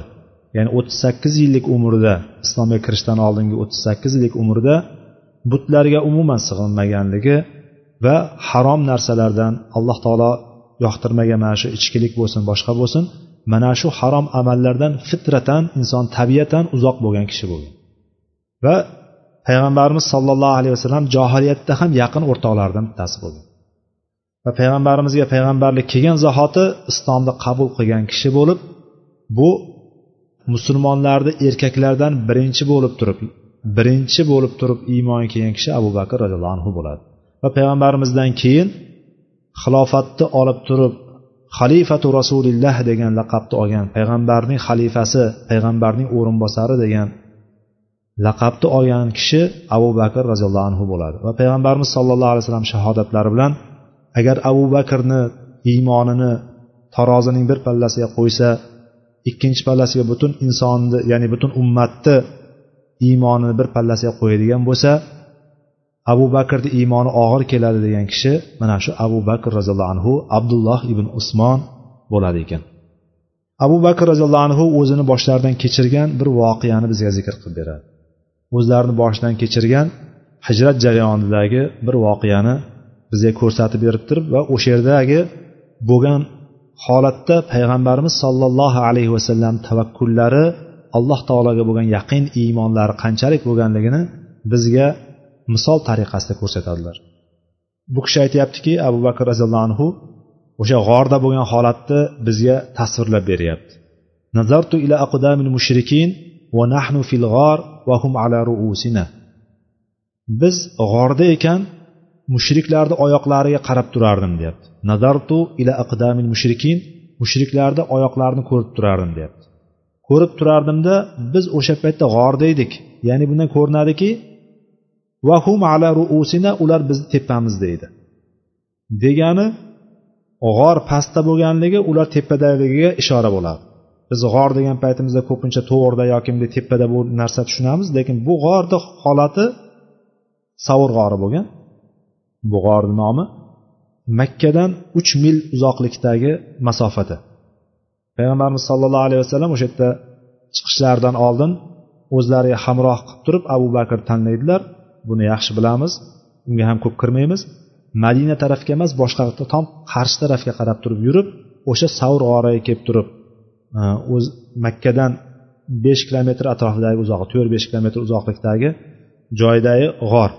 ya'ni o'ttiz sakkiz yillik umrida islomga kirishdan oldingi o'ttiz sakkiz yillik umrida butlarga umuman sig'inmaganligi va harom narsalardan alloh taolo yoqtirmagan mana shu ichkilik bo'lsin boshqa bo'lsin mana shu harom amallardan fitratan inson tabiatan uzoq bo'lgan kishi bo'lgan. Va payg'ambarimiz sollallohu alayhi vasallam johiliyatda ham yaqin o'rtoqlaridan bittasi bo'lgan. Va payg'ambarimizga payg'ambarlik kelgan zahoti islomni qabul qilgan kishi bo'lib bu musulmonlarni erkaklardan birinchi bo'lib turib birinchi bo'lib turib iymonga kelgan kishi abu bakr roziyallohu anhu bo'ladi. Va payg'ambarimizdan keyin xilofatni olib turib xalifatu rasulilloh degan laqabni olgan payg'ambarning xalifasi payg'ambarning o'rinbosari degan laqabni olgan kishi abu bakr roziyallohu anhu bo'ladi. Va payg'ambarimiz sollallohu alayhi vasallam shahodatlari bilan agar abu bakrni iymonini tarozining bir pallasiga qo'ysa ikkinchi pallasiga butun insonni ya'ni butun ummatni iymonini bir pallasiga qo'yadigan bo'lsa abu bakrni iymoni og'ir keladi degan kishi mana shu abu bakr roziyallohu anhu abdulloh ibn usmon bo'ladi ekan. Abu bakr roziyallohu anhu o'zini boshlaridan kechirgan bir voqeani bizga zikr qilib beradi. O'zlarini boshidan kechirgan hijrat jarayonidagi bir voqeani bizga ko'rsatib berib turib va o'sha yerdagi bo'lgan holatda payg'ambarimiz sollallohu alayhi vasallam tavakkullari alloh taologa bo'lgan yaqin iymonlari qanchalik bo'lganligini bizga misol tariqasida ko'rsatadilar. Bu kishi aytyaptiki abu bakr roziyallohu anhu o'sha g'orda bo'lgan holatni bizga tasvirlab beryapti. Nazartu ila aqdamil mushrikin va nahnu fil g'or va hum ala ruusina. Biz g'orda ekan mushriklarni oyoqlariga qarab turardim deyapti. Nazartu ila aqdamil mushrikin mushriklarni oyoqlarini ko'rib turardim deyapti. Ko'rib turardimda biz o'sha paytda g'orda edik. Ya'ni bundan ko'rinadiki vahum ala ruusina ular bizni tepamizda edi degani g'or pastda bo'lganligi ular tepadaligiga ishora bo'ladi. Biz g'or degan paytimizda ko'pincha to'g'rida yoki bunday tepada bu narsa tushunamiz lekin bu g'orni holati savur g'ori bo'lgan. Bu g'orni nomi makkadan uch mil uzoqlikdagi masofada. Payg'ambarimiz sollallohu alayhi vasallam o'sha yerda chiqishlaridan oldin o'zlariga hamroh qilib turib abu bakr tanlaydilar. Buni yaxshi bilamiz unga ham ko'p kirmaymiz. Madina tarafga emas boshqa tom qarshi tarafga qarab turib yurib o'sha savr g'origa kelib turib e, o'z makkadan besh kilometr atrofidagi uzoq to'rt besh kilometr uzoqlikdagi joydagi g'or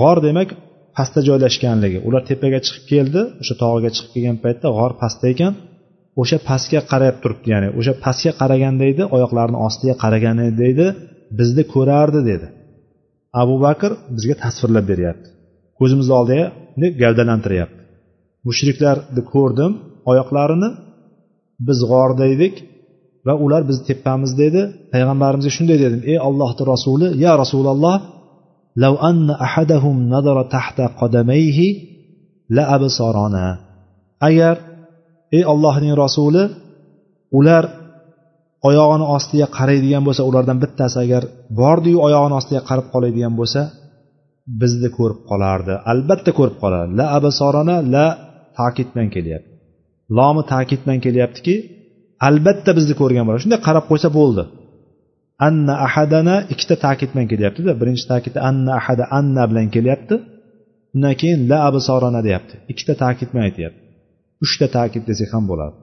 g'or demak pastda joylashganligi. Ular tepaga chiqib keldi o'sha tog'iga chiqib kelgan paytda g'or pastda ekan. o'sha pastga qarab turibdi ya'ni o'sha pastga qaraganda edi oyoqlarini ostiga qaragan edi bizni ko'rardi dedi abu bakr bizga tasvirlab beryapti ko'zimizni oldiga gavdalantiryapti mushriklarni ko'rdim oyoqlarini biz g'orda edik va ular bizni tepamizda edi payg'ambarimizga shunday dedim ey ollohni rasuli ya rasululloh لو أن أحدهم نظر تحت قدميه لأبصرنا agar ey ollohning rasuli ular oyog'ini ostiga qaraydigan bo'lsa ulardan bittasi agar bordiyu oyog'ini ostiga qarab qoladigan bo'lsa bizni ko'rib qolardi. Albatta ko'rib qolardi. La abasorona la ta'kid bilan kelyapti. Lomi ta'kid bilan kelyaptiki albatta bizni ko'rgan bo'ladi shunday qarab qo'ysa bo'ldi. Anna ahadana ikkita ta'kid bilan kelyaptida. Birinchi takid anna ahada anna bilan kelyapti. Undan keyin la absorona deyapti. Ikkita ta'kid bilan aytyapti. Uchta ta'kid desak ham bo'ladi.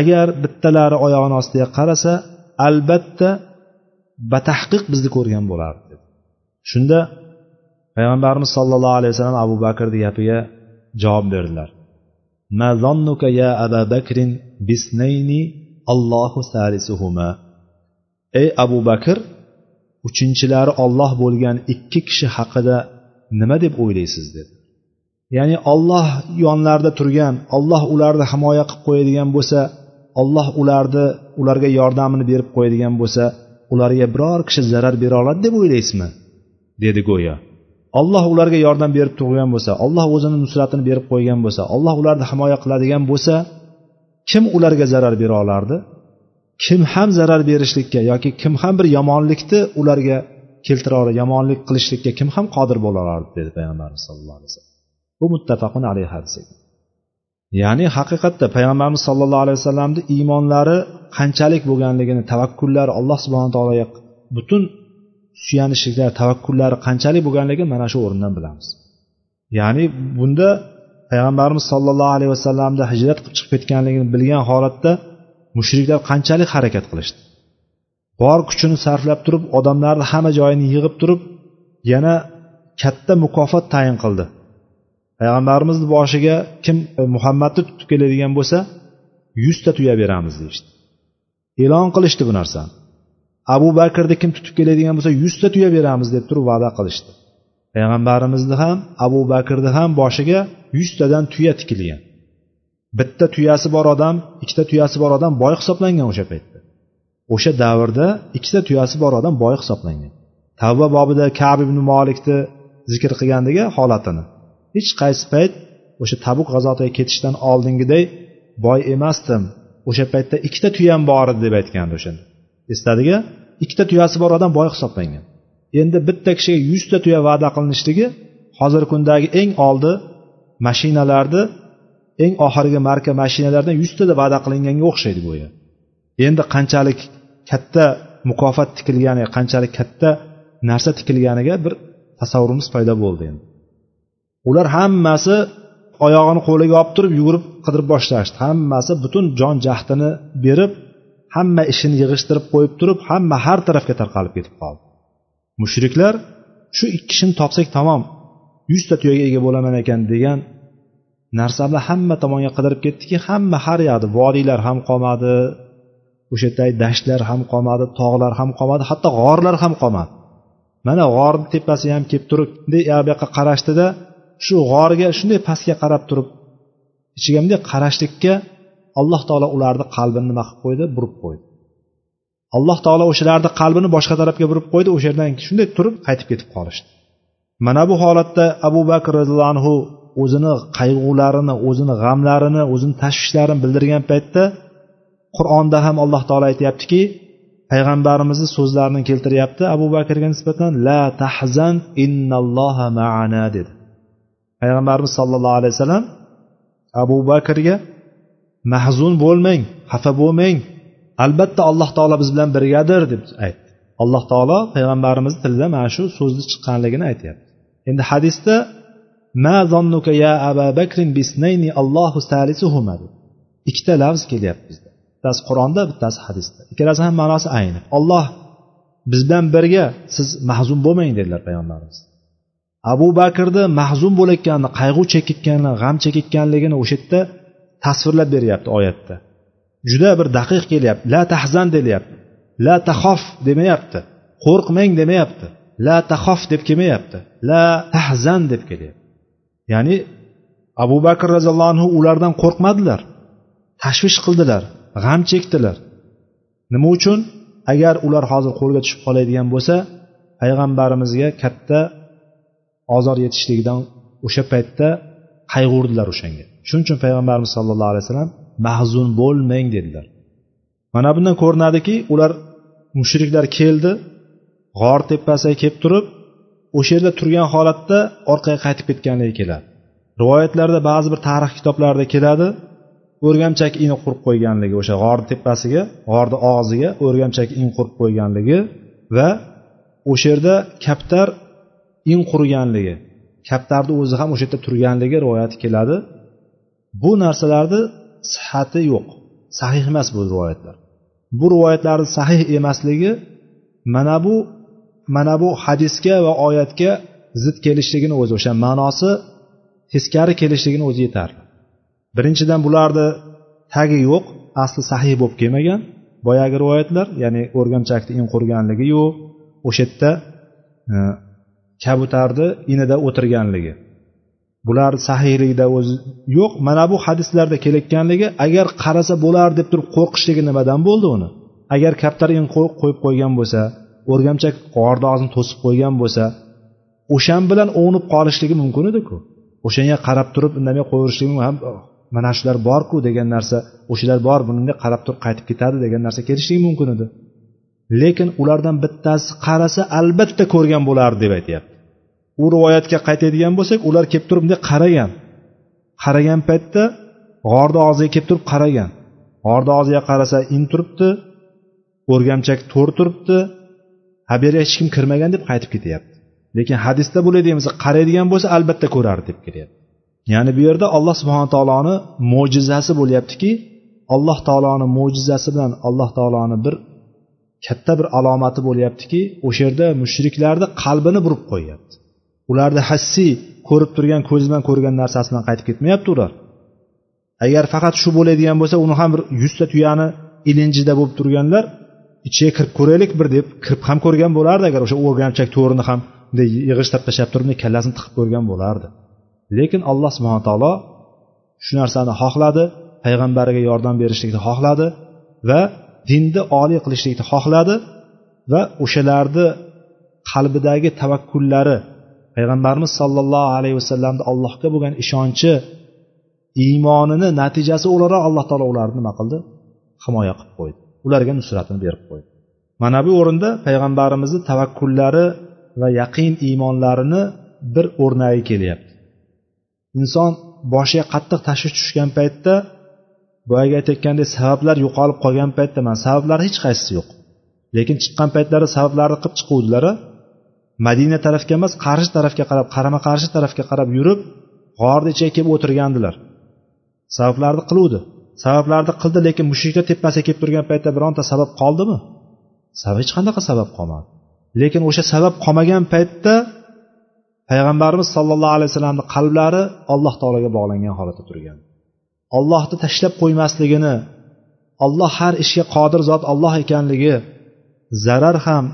Agar bittalari oyog'ini ostiga qarasa albatta batahqiq bizni ko'rgan bo'lardi shunda payg'ambarimiz sollallohu alayhi vasallam abu bakrni gapiga javob berdilar. Ya aba bakrin bisnayni allohu salisuhuma. Ey abu bakr uchinchilari olloh bo'lgan ikki kishi haqida nima deb o'ylaysiz dedi. Ya'ni olloh yonlarida turgan olloh ularni himoya qilib qo'yadigan bo'lsa olloh ularni ularga yordamini berib qo'yadigan bo'lsa ularga biror kishi zarar bera oladi deb o'ylaysizmi? Dedi go'yo. Olloh ularga yordam berib turgan bo'lsa olloh o'zini nusratini berib qo'ygan bo'lsa olloh ularni himoya qiladigan bo'lsa kim ularga zarar bera olardi? Kim ham zarar berishlikka yoki kim ham bir yomonlikni ularga keltira yomonlik qilishlikka kim ham qodir bo'la olardi? dedi payg'ambarimiz sallallohu alayhi vasallam bu muttafaqun alayhi hadis. Ya'ni haqiqatda payg'ambarimiz sollallohu alayhi vasallamni iymonlari qanchalik bo'lganligini tavakkullari alloh subhana taologa butun suyanishliklari tavakkullari qanchalik bo'lganligini mana shu o'rindan bilamiz. Ya'ni bunda payg'ambarimiz sollallohu alayhi vasallamni hijrat qilib chiqib ketganligini bilgan holatda mushriklar qanchalik harakat qilishdi? Bor kuchini sarflab turib odamlarni hamma joyini yig'ib turib yana katta mukofot tayin qildi. Payg'ambarimizni boshiga kim e, muhammadni tutib keladigan bo'lsa yuzta tuya beramiz deyishdi. E'lon qilishdi bu narsani abu bakrni kim tutib keladigan bo'lsa yuzta tuya beramiz deb turib va'da qilishdi. Payg'ambarimizni ham abu bakrni ham boshiga yuztadan tuya tikilgan. Bitta tuyasi bor odam ikkita tuyasi bor odam boy hisoblangan o'sha paytda. O'sha davrda ikkita tuyasi bor odam boy hisoblangan. Tavba bobida kab ibn molikni zikr qilgandiga holatini. Hech qaysi payt o'sha tabuk g'azotiga ketishdan oldingiday boy emasdim. O'sha paytda ikkita tuyam bor edi deb aytgandi o'shanda esladiki ikkita tuyasi bor odam boy hisoblangan. Endi bitta kishiga yuzta tuya va'da qilinishligi hozirgi kundagi eng oldi mashinalarni eng oxirgi marka mashinalardan yuztada va'da qilinganga o'xshaydi go'yo. Endi qanchalik katta mukofot tikilgani qanchalik katta narsa tikilganiga bir tasavvurimiz paydo bo'ldi endi. Ular hammasi oyog'ini qo'liga olib turib yugurib qidirib boshlashdi. Hammasi butun jon jahdini berib hamma ishini yig'ishtirib qo'yib turib hamma har tarafga tarqalib ketib qoldi. Mushriklar shu ikki kishini topsak tamom yuzta tuyaga ega bo'laman ekan degan narsani hamma tomonga qidirib ketdiki hamma har yoqda vodiylar ham qolmadi o'sha yerdagi dashtlar ham qolmadi tog'lar ham qolmadi hatto g'orlar ham qolmadi. Mana g'orni tepasi ham kelib turib bunday u yoqqa qarashdida shu g'orga shunday pastga qarab turib ichiga bunday qarashlikka alloh taolo ularni qalbini nima qilib qo'ydi? Burib qo'ydi. Alloh taolo o'shalarni qalbini boshqa tarafga burib qo'ydi o'sha yerdan shunday turib qaytib ketib qolishdi. Mana bu holatda abu bakr roziyallohu anhu o'zini qayg'ularini o'zini g'amlarini o'zini tashvishlarini bildirgan paytda qur'onda ham alloh taolo aytyaptiki payg'ambarimizni so'zlarini keltiryapti abu bakrga nisbatan la tahzan innalloha maana dedi. Payg'ambarimiz sollallohu alayhi vasallam abu bakrga mahzun bo'lmang xafa bo'lmang albatta alloh taolo biz bilan birgadir deb aytdi. Alloh taolo payg'ambarimizni tilida mana shu so'zni chiqqanligini aytyapti. Endi hadisda ma zonnuka ya aba bakrin bisnayni allohu salisuhuma ikkita lafz kelyapti bizda. Bittasi qur'onda bittasi hadisda. Ikkalasi ham ma'nosi ayni. Olloh biz bilan birga siz mahzun bo'lmang dedilar payg'ambarimiz. Abu bakrni mahzun bo'layotganini qayg'u chekayotganini g'am chekayotganligini o'sha yerda tasvirlab beryapti oyatda. Juda bir daqiq kelyapti. La tahzan deyapti la tahof demayapti. Qo'rqmang demayapti. La tahof deb kelmayapti. La tahzan deb kelyapti. Ya'ni abu bakr roziyallohu anhu ulardan qo'rqmadilar. Tashvish qildilar g'am chekdilar. Nima uchun? Agar ular hozir qo'lga tushib qoladigan bo'lsa payg'ambarimizga katta ozor yetishligidan o'sha paytda qayg'urdilar o'shanga. Shuning uchun payg'ambarimiz sollallohu alayhi vasallam mahzun bo'lmang dedilar. Mana bundan ko'rinadiki ular mushriklar keldi g'or tepasiga kelib turib o'sha yerda turgan holatda orqaga qaytib ketganligi keladi. Rivoyatlarda ba'zi bir tarix kitoblarida keladi o'rgamchak in qurib qo'yganligi o'sha g'orni tepasiga g'orni og'ziga o'rgamchak in qurib qo'yganligi va o'sha yerda kaptar in qurganligi kaptarni o'zi ham o'sha yerda turganligi rivoyati keladi. Bu narsalarni sihati yo'q. Sahih emas bu rivoyatlar. Bu rivoyatlarni sahih emasligi mana bu mana bu hadisga va oyatga zid kelishligini o'zi o'sha ma'nosi teskari kelishligini o'zi yetarli birinchidan bularni tagi yo'q asli sahih bo'lib kelmagan. Boyagi rivoyatlar ya'ni o'rgamchakni in qurganligi yo'q. O'sha yerda e, kabutarni inida o'tirganligi. Bular sahiyligida o'zi yo'q mana bu hadislarda kelayotganligi agar qarasa bo'lar deb turib qo'rqishligi nimadan bo'ldi uni? Agar kaptar in qo'yib qo'ygan bo'lsa o'rgamchak g'orni og'zini to'sib qo'ygan bo'lsa o'shan bilan o'nib qolishligi mumkin ediku. O'shanga qarab turib indamay qo'yaverishligi ham oh, mana shular borku degan narsa o'shalar bor bunga qarab turib qaytib ketadi degan narsa kelishligi mumkin edi. Lekin ulardan bittasi qarasa albatta ko'rgan bo'lardi deb aytyapti. U rivoyatga qaytadigan bo'lsak ular kelib turib bunday qaragan. Qaragan paytda g'orni og'ziga kelib turib qaragan. G'orni og'ziga qarasa in turibdi o'rgamchak to'r turibdi. Ha bu yerga hech kim kirmagan deb qaytib ketyapti. Lekin hadisda bo'ladigan deymiz qaraydigan bo'lsa albatta ko'rardi deb kelyapti ya'ni bu yerda alloh subhana taoloni mo'jizasi bo'lyaptiki alloh taoloni mo'jizasi bilan alloh taoloni bir katta bir alomati bo'lyaptiki o'sha yerda mushriklarni qalbini burib qo'yyapti. Ularni hassiy ko'rib turgan ko'zi bilan ko'rgan narsasi bilan qaytib ketmayapti ular. Agar faqat shu bo'ladigan bo'lsa uni ham bir yuzta tuyani ilinjida bo'lib turganlar ichiga kirib ko'raylik bir deb kirib ham ko'rgan bo'lardi agar o'sha o'rgamchak to'rini ham bunday yig'ishtirib tashlab turib kallasini tiqib ko'rgan bo'lardi. Lekin alloh subhana taolo shu narsani xohladi payg'ambariga yordam berishlikni xohladi va dinni oliy qilishlikni xohladi va o'shalarni qalbidagi tavakkullari payg'ambarimiz sollallohu alayhi vasallamni allohga bo'lgan ishonchi iymonini natijasi o'laroq alloh taolo ularni nima qildi? Himoya qilib qo'ydi. Ularga nusratini berib qo'ydi. Mana bu o'rinda payg'ambarimizni tavakkullari va yaqin iymonlarini bir o'rnagi kelyapti. Inson boshiga qattiq tashvish tushgan paytda boyagi aytayotgandek sabablar yo'qolib qolgan paytda mana sabablar hech qaysisi yo'q. Lekin chiqqan paytlari sabablarni qilib chiquvdilari madina tarafga emas qarshi tarafga qarab qarama qarshi tarafga qarab yurib g'orni ichiga kelib o'tirgandilar. Sabablarni qiluvdi. Sabablarni qildi lekin mushriklar tepasiga kelib turgan paytda bironta sabab qoldimi? Sabab hech qanaqa sabab qolmadi. Lekin o'sha sabab qolmagan paytda payg'ambarimiz sollallohu alayhi vasallamni qalblari alloh taologa bog'langan holatda turgan. Ollohni tashlab qo'ymasligini olloh har ishga qodir zot olloh ekanligi zarar ham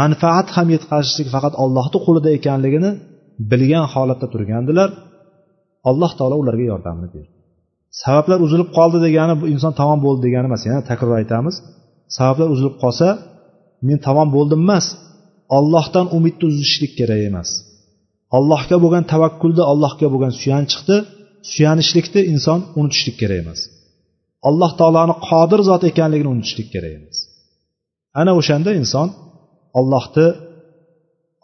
manfaat ham yetkazishlik faqat ollohni qo'lida ekanligini bilgan holatda turgandilar. Alloh taolo ularga yordamini berdi. Sabablar uzilib qoldi degani bu inson tamom bo'ldi degani emas yana takror aytamiz. Sabablar uzilib qolsa men tamom bo'ldim emas ollohdan umidni uzishlik kerak emas. Allohga bo'lgan tavakkulda allohga bo'lgan suyanchiqni suyanishlikni inson unutishlik kerak emas. Alloh taoloni qodir zot ekanligini unutishlik kerak emas. Ana o'shanda inson ollohni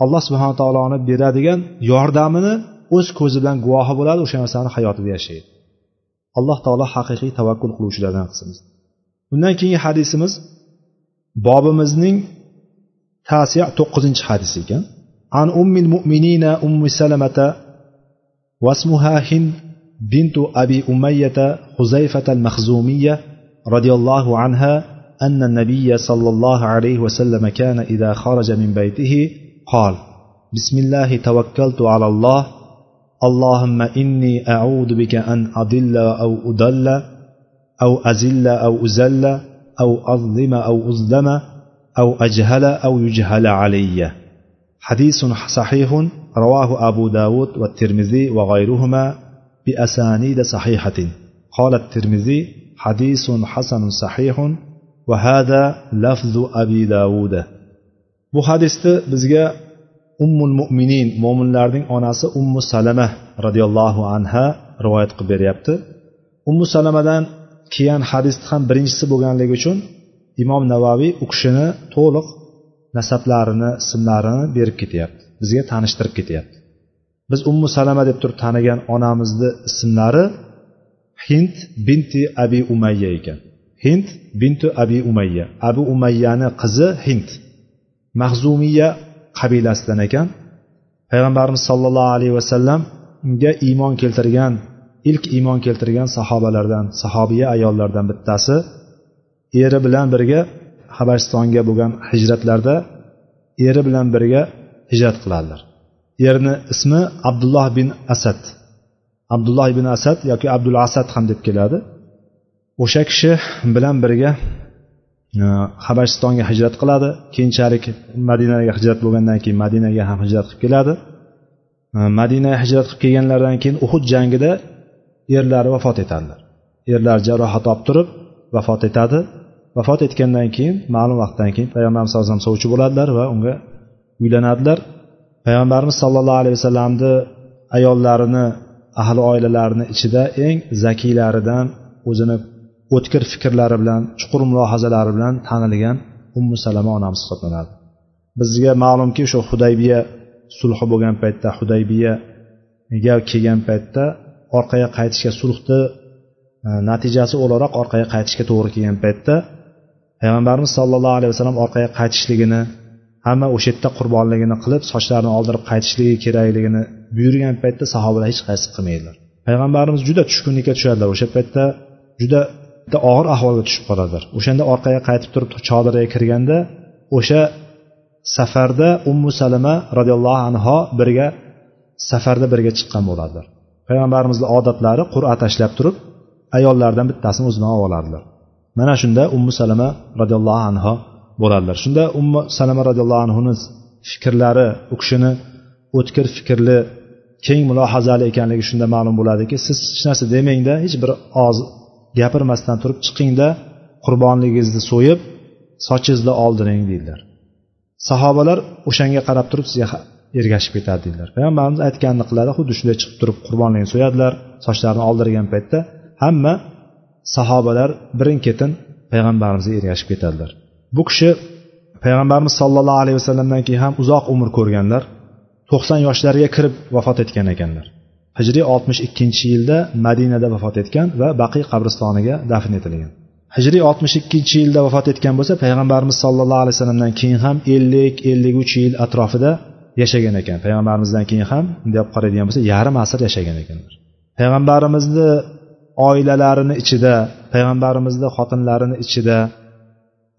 alloh subhana taoloni beradigan yordamini o'z ko'zi bilan guvohi bo'ladi o'sha narsani hayotida yashaydi. Alloh taolo haqiqiy tavakkul qiluvchilardan qilsin. Undan keyingi hadisimiz bobimizning tasiya to'qqizinchi hadisi ekan. An ummil mu'minina ummi salamata wasmuha hind بنت أبي أمية خزيفة المخزومية رضي الله عنها أن النبي صلى الله عليه وسلم كان إذا خرج من بيته قال بسم الله توكلت على الله اللهم إني أعوذ بك أن أضل أو أضل أو أزل أو أزل أو أظلم أو أظلم أو أجهل أو يجهل علي. حديث صحيح رواه أبو داود والترمذي وغيرهما. بأسانيد صحيحة قال الترمذي حديث حسن صحيح وهذا لفظ أبي داود bu hadisni bizga ummul mo'minin mo'minlarning onasi ummu salama roziyallohu anha rivoyat qilib beryapti ummu salamadan kelgan hadisni ham birinchisi bo'lganligi uchun imom navoiy u kishini to'liq nasablarini ismlarini berib ketyapti bizga tanishtirib ketyapti Biz ummu salama deb turib tanigan onamizni ismlari hind binti abi umayya ekan. Hind binti abi umayya. Abu umayyani qizi hind. Mahzumiya qabilasidan ekan. Payg'ambarimiz sollallohu alayhi vasallamga iymon keltirgan ilk iymon keltirgan sahobalardan sahobiya ayollardan bittasi eri bilan birga habashistonga bo'lgan hijratlarda eri bilan birga hijrat qiladilar erni ismi abdulloh bin asad. Abdulloh ibn asad yoki abdul asad ham deb keladi. O'sha kishi bilan birga e, habashistonga hijrat qiladi. Keyinchalik madinaga hijrat bo'lgandan keyin madinaga ham hijrat qilib keladi. E, madinaga hijrat qilib kelganlaridan keyin uhud jangida erlari vafot etadilar. Erlar jarohat olib turib vafot etadi. Vafot etgandan keyin ma'lum vaqtdan keyin payg'ambarimiz alayhisalom alayhi vasallam sovchi bo'ladilar va unga uylanadilar. Payg'ambarimiz sollallohu alayhi vasallamni ayollarini ahli oilalarini ichida eng zakiylaridan o'zini o'tkir fikrlari bilan chuqur mulohazalari bilan tanilgan ummu salama onamiz hisoblanadi. Bizga ma'lumki o'sha hudaybiya sulhi bo'lgan paytda hudaybiyaga kelgan paytda orqaga qaytishga sulhni e, natijasi o'laroq orqaga qaytishga to'g'ri kelgan paytda payg'ambarimiz sollallohu alayhi vasallam orqaga qaytishligini hamma o'sha yerda qurbonligini qilib sochlarini oldirib qaytishligi kerakligini buyurgan paytda sahobalar hech qaysi qilmaydilar. Payg'ambarimiz juda tushkunlikka tushadilar. O'sha paytda juda og'ir ahvolga tushib qoladilar. O'shanda orqaga qaytib turib chodirga kirganda o'sha safarda ummu salama roziyallohu anho birga safarda birga chiqqan bo'ladilar payg'ambarimizni odatlari qur'a tashlab turib ayollardan bittasini o'zi bilan olib oladilar. Mana shunda ummu salama roziyallohu anho bo'ladilar shunda ummu salama roziyallohu anhuni fikrlari u kishini o'tkir fikrli keng mulohazali ekanligi shunda ma'lum bo'ladiki siz hech narsa demangda hech bir og'iz gapirmasdan turib chiqingda qurbonligingizni so'yib sochingizni oldiring deydilar. Sahobalar o'shanga qarab turib sizga ergashib ketadi deydilar. Payg'ambarimiz aytganini qiladi xuddi shunday chiqib turib qurbonligini so'yadilar sochlarini oldirgan paytda hamma sahobalar birin ketin payg'ambarimizga ergashib ketadilar. Bu kishi payg'ambarimiz sollallohu alayhi vasallamdan keyin ham uzoq umr ko'rganlar to'qson yoshlarga kirib vafot etgan ekanlar. Hijriy oltmish ikkinchi yilda madinada vafot etgan va baqiy qabristoniga dafn etilgan. Hijriy oltmish ikkinchi yilda vafot etgan bo'lsa payg'ambarimiz sollallohu alayhi vasallamdan keyin ham ellik ellik uch yil atrofida yashagan ekan. Payg'ambarimizdan keyin ham bunday olib qaraydigan bo'lsa yarim asr yashagan ekanlar. Payg'ambarimizni oilalarini ichida payg'ambarimizni xotinlarini ichida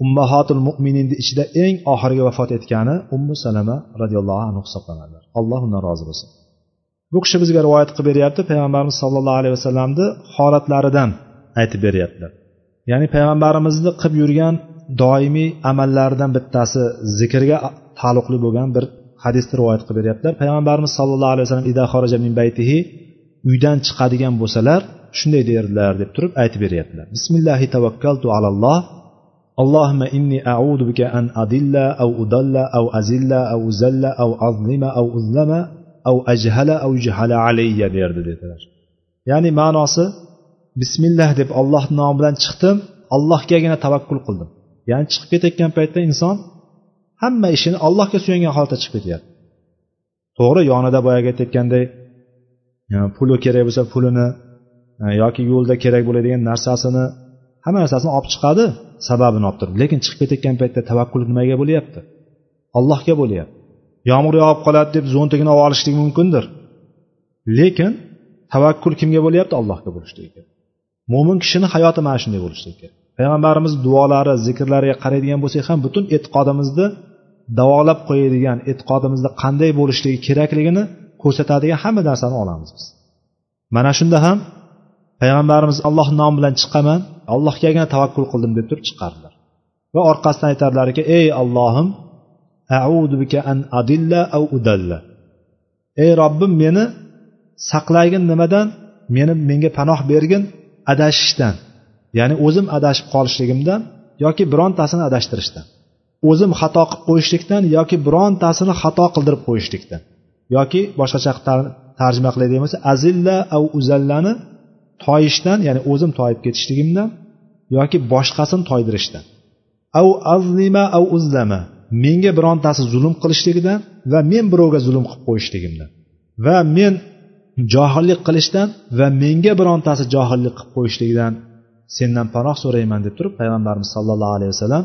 ummahotul mo'mininni ichida eng oxirgi vafot etgani ummu salama roziyallohu anhu hisoblanadilar alloh undan rozi bo'lsin. Bu kishi bizga rivoyat qilib beryapti. Payg'ambarimiz sollallohu alayhi vasallamni holatlaridan aytib beryaptilar. Ya'ni payg'ambarimizni qilib yurgan doimiy amallaridan bittasi zikrga taalluqli bo'lgan bir hadisni rivoyat qilib beryaptilar. Payg'ambarimiz sollallohu alayhi vasallam ida xoraja min baytihi uydan chiqadigan bo'lsalar shunday derdilar deb turib aytib beryaptilar. Bismillahi tavakkaltu alalloh اللهم إني أعوذ بك أن أضل أو أضل أو أزل أو أزل أو أظلم أو أظلم أو أجهل أو يجهل علي derdi dedilar ya'ni ma'nosi bismillah deb olloh nomi bilan chiqdim allohgagina tavakkul qildim ya'ni chiqib ketayotgan paytda inson hamma ishini allohga suyangan holatda chiqib ketyapti to'g'ri yonida boyagi aytayotganday puli kerak bo'lsa pulini yoki yo'lda kerak bo'ladigan narsasini hamma narsasini olib chiqadi Sababini olib turib lekin chiqib ketayotgan paytda tavakkul nimaga bo'lyapti? Allohga bo'lyapti. Yomg'ir yog'ib qoladi deb zo'ntigini olib olishlik mumkindir. Lekin tavakkul kimga bo'lyapti? Allohga bo'lishligi kerak. Mo'min kishini hayoti mana shunday bo'lishligi kerak. Payg'ambarimiz duolari zikrlariga qaraydigan bo'lsak ham butun e'tiqodimizni davolab qo'yadigan e'tiqodimizda qanday bo'lishligi kerakligini ko'rsatadigan hamma narsani olamiz biz. Mana shunda ham payg'ambarimiz alloh nomi bilan chiqaman allohgagina tavakkul qildim deb turib chiqardilar. Va orqasidan aytadilarki ey allohim bika an adilla au udalla. Ey robbim meni saqlagin nimadan? Meni menga panoh bergin adashishdan ya'ni o'zim adashib qolishligimdan yoki birontasini adashtirishdan o'zim xato qilib qo'yishlikdan yoki birontasini xato qildirib qo'yishlikdan yoki boshqacha tarjima qiladigan bo'lsa azilla au uzallani toyishdan ya'ni o'zim toyib ketishligimdan yoki boshqasini toydirishdan. Au azlima au uzlama. Menga birontasi zulm qilishligidan va men birovga zulm qilib qo'yishligimdan. Va men johillik qilishdan va menga birontasi johillik qilib qo'yishligidan sendan panoh so'rayman deb turib payg'ambarimiz sollallohu alayhi vasallam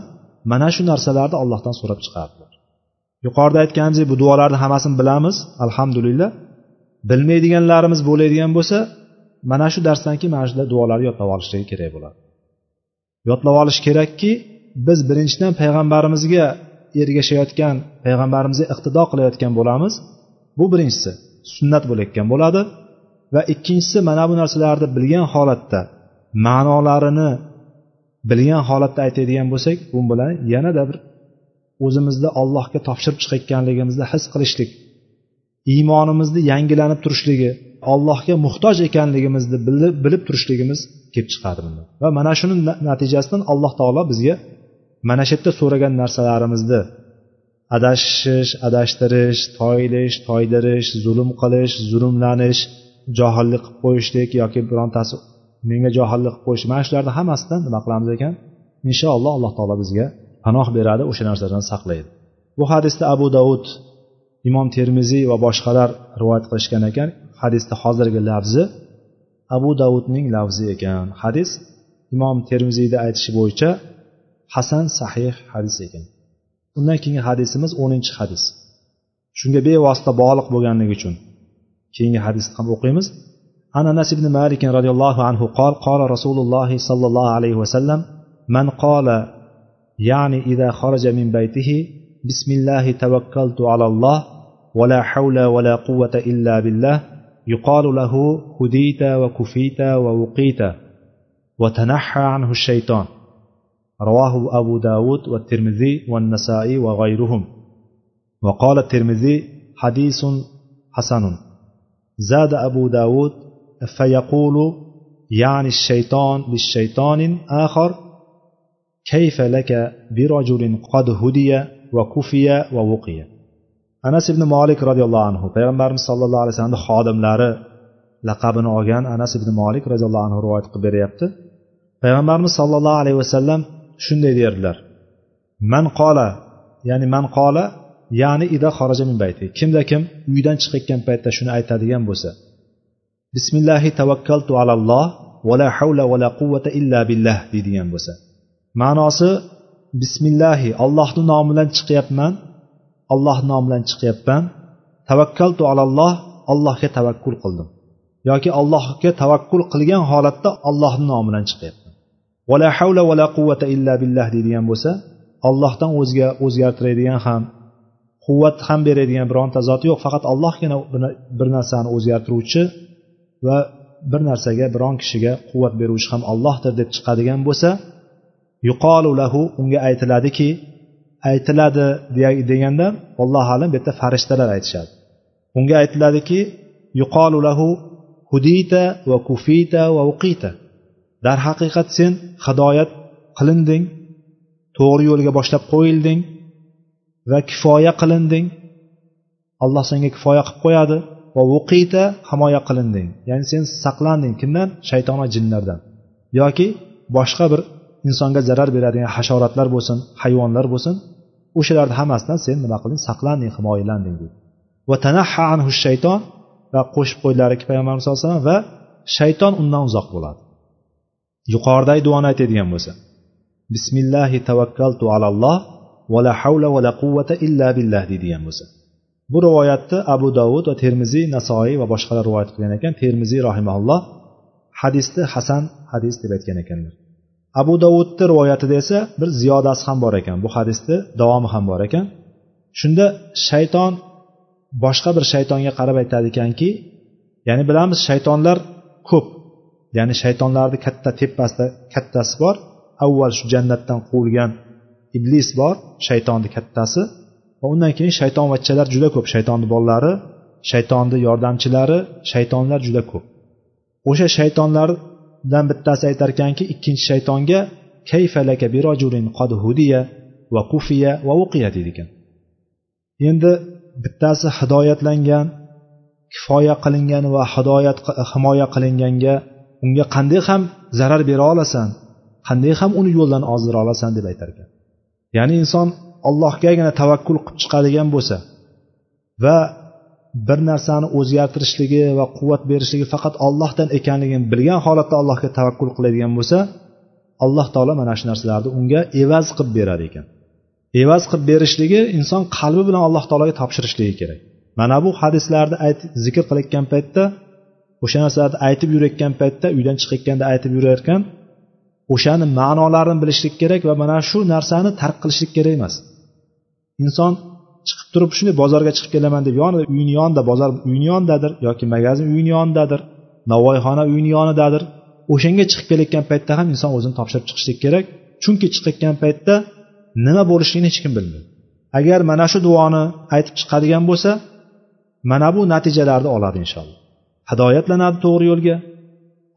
mana shu narsalarni allohdan so'rab chiqardilar. Yuqorida aytganimizdek bu duolarni hammasini bilamiz alhamdulillah. Bilmaydiganlarimiz bo'ladigan bo'lsa mana shu darsdan keyin mana shu duolarni yodlab olishligi kerak bo'ladi. Yodlab olish kerakki biz birinchidan payg'ambarimizga ergashayotgan payg'ambarimizga iqtido qilayotgan bo'lamiz. Bu birinchisi sunnat bo'layotgan bo'ladi. Va ikkinchisi mana bu narsalarni bilgan holatda ma'nolarini bilgan holatda aytadigan bo'lsak bu bilan yanada bir o'zimizni allohga topshirib chiqayotganligimizni his qilishlik iymonimizni yangilanib turishligi allohga muhtoj ekanligimizni bilib, bilib turishligimiz kelib chiqadi bunda. Va mana shuni natijasidan alloh taolo bizga mana shu yerda so'ragan narsalarimizni adashish adashtirish toyilish toydirish zulm qilish zulmlanish johillik qilib qo'yishlik yoki birontasi menga johillik qilib qo'yish mana shularni hammasidan nima qilamiz ekan? Inshaalloh alloh taolo bizga panoh beradi o'sha narsalardan saqlaydi. Bu hadisda abu davud imom termiziy va boshqalar rivoyat qilishgan ekan hadisni hozirgi lafzi abu davudning lafzi ekan hadis imom termiziyni aytishi bo'yicha hasan sahih hadis ekan undan keyingi hadisimiz o'ninchi hadis shunga bevosita bog'liq bo'lganligi uchun keyingi hadisni ham o'qiymiz عن انس بن مالك رضي الله عنه قال قال رسول الله صلى الله عليه وسلم من قال يعني اذا خرج من بيته بسم الله توكلت على الله ولا حول ولا قوه الا بالله يقال له هديت وكفيت ووقيت وتنحى عنه الشيطان رواه أبو داود والترمذي والنسائي وغيرهم وقال الترمذي حديث حسن زاد أبو داود فيقول يعني الشيطان للشيطان آخر كيف لك برجل قد هدي va kufiya va vuqiya anas ibn molik roziyallohu anhu payg'ambarimiz sallallohu alayhi vasallamni xodimlari laqabini olgan anas ibn molik roziyallohu anhu rivoyat qilib beryapti. Payg'ambarimiz sollallohu alayhi vasallam shunday derdilar man qola ya'ni man qola ya'ni ida xoraja min bayti. Kimda kim uydan chiqayotgan paytda shuni aytadigan bo'lsa. Bismillahi tavakkaltu alalloh vala havla vala quvvata illa billah deydigan bo'lsa. Ma'nosi bismillahi allohni nomi bilan chiqyapman. Alloh nomi bilan chiqyapman. Tavakkaltu alalloh allohga tavakkul qildim. Yoki allohga tavakkul qilgan holatda allohni nomi bilan chiqyapman. Vala havla vala quvvata illa billah deydigan bo'lsa ollohdan o'ziga o'zgartiradigan ham quvvat ham beradigan bironta zot yo'q. Faqat allohgina bir narsani o'zgartiruvchi va bir narsaga biron kishiga quvvat beruvchi ham allohdir deb chiqadigan bo'lsa yuqolu lahu unga aytiladiki aytiladi deganda allohu alam bu yerda farishtalar aytishadi. Unga aytiladiki yuqolu lahu hudita va kufita va uqita darhaqiqat sen hidoyat qilinding to'g'ri yo'lga boshlab qo'yilding va kifoya qilinding. Alloh senga kifoya qilib qo'yadi va vuqita himoya qilinding. Ya'ni sen saqlanding kimdan? Shayton va jinlardan. Yoki boshqa bir insonga zarar beradigan hasharotlar bo'lsin hayvonlar bo'lsin o'shalarni hammasidan sen nima qilding? Saqlanding himoyalanding deydi va tanaha anhu shayton va qo'shib qo'ydilarki payg'ambarimiz sallallohu alayhi vasallam va shayton undan uzoq bo'ladi. Yuqoridagi duoni aytadigan bo'lsa bismillahi tavakkaltu alalloh va la havla va la quvvata illa billah deydigan bo'lsa. Bu rivoyatni abu dovud va termiziy nasoiy va boshqalar rivoyat qilgan ekan. Termiziy rahimaulloh hadisni hasan hadis deb aytgan ekanlar. Abu dovudni rivoyatida esa bir ziyodasi ham bor ekan. Bu hadisni davomi ham bor ekan. Shunda shayton boshqa bir shaytonga qarab aytadi ekanki ya'ni bilamiz shaytonlar ko'p. Ya'ni shaytonlarni katta tepasida kattasi bor. Avval shu jannatdan quvilgan iblis bor shaytonni kattasi. Va undan keyin shaytonvachchalar juda ko'p. Shaytonni bolalari shaytonni yordamchilari shaytonlar juda ko'p. O'sha shaytonlar dan bittasi aytarkanki ikkinchi shaytonga kayfalaka birojulin qad hudiya va kufiya va uqiya deydi ekan. Endi bittasi hidoyatlangan kifoya qilingan va hidoyat himoya qilinganga unga qanday ham zarar bera olasan qanday ham uni yo'ldan ozdira olasan deb aytar ekan. Ya'ni inson allohgagina tavakkul qilib chiqadigan bo'lsa va bir narsani o'zgartirishligi va quvvat berishligi faqat ollohdan ekanligini bilgan holatda allohga tavakkul qiladigan bo'lsa alloh taolo mana shu narsalarni unga evaz qilib berar ekan. Evaz qilib berishligi inson qalbi bilan alloh taologa topshirishligi kerak. Mana bu hadislarni zikr qilayotgan paytda o'sha narsalarni aytib yurayotgan paytda uydan chiqayotganda aytib yurarkan o'shani ma'nolarini bilishlik kerak va mana shu narsani tark qilishlik kerak emas. Inson chiqib turib shunday bozorga chiqib kelaman deb yonida uyini yonida bozor uyini yonidadir yoki magazin uyini yonidadir navoiyxona uyini yonidadir o'shanga chiqib kelayotgan paytda ham inson o'zini topshirib chiqishlik kerak. Chunki chiqayotgan paytda nima bo'lishligini hech kim bilmaydi. Agar mana shu duoni aytib chiqadigan bo'lsa mana bu natijalarni oladi inshaalloh. Hidoyatlanadi to'g'ri yo'lga.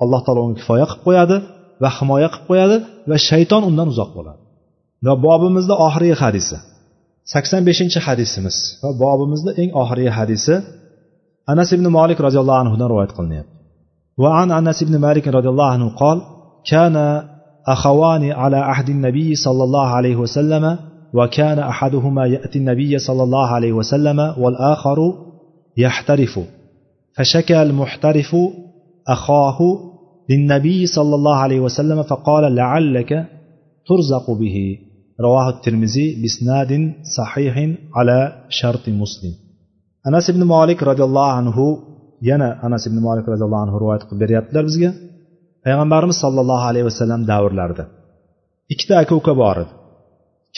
Alloh taolo unga kifoya qilib qo'yadi va himoya qilib qo'yadi va shayton undan uzoq bo'ladi. Va bobimizda oxirgi hadisi sakson beshinchi hadisimiz. Va bobimizni eng oxirgi hadisi anas ibn molik roziyallohu anhudan rivoyat qilinyapti. وعن أنس بن مالك رضي الله عنه قال كان أخوان على عهد النبي صلى الله عليه وسلم وكان أحدهما يأتي النبي صلى الله عليه وسلم والآخر يحترف فشكى المحترف أخاه للنبي صلى الله عليه وسلم فقال لعلك ترزق به رواه الترمذي بإسناد صحيح على شرط مسلم anas ibn molik roziyallohu anhu yana anas ibn molik roziyallohu anhu rivoyat qilib beryaptilar bizga payg'ambarimiz sollallohu alayhi vasallam davrlarida ikkita aka uka bor edi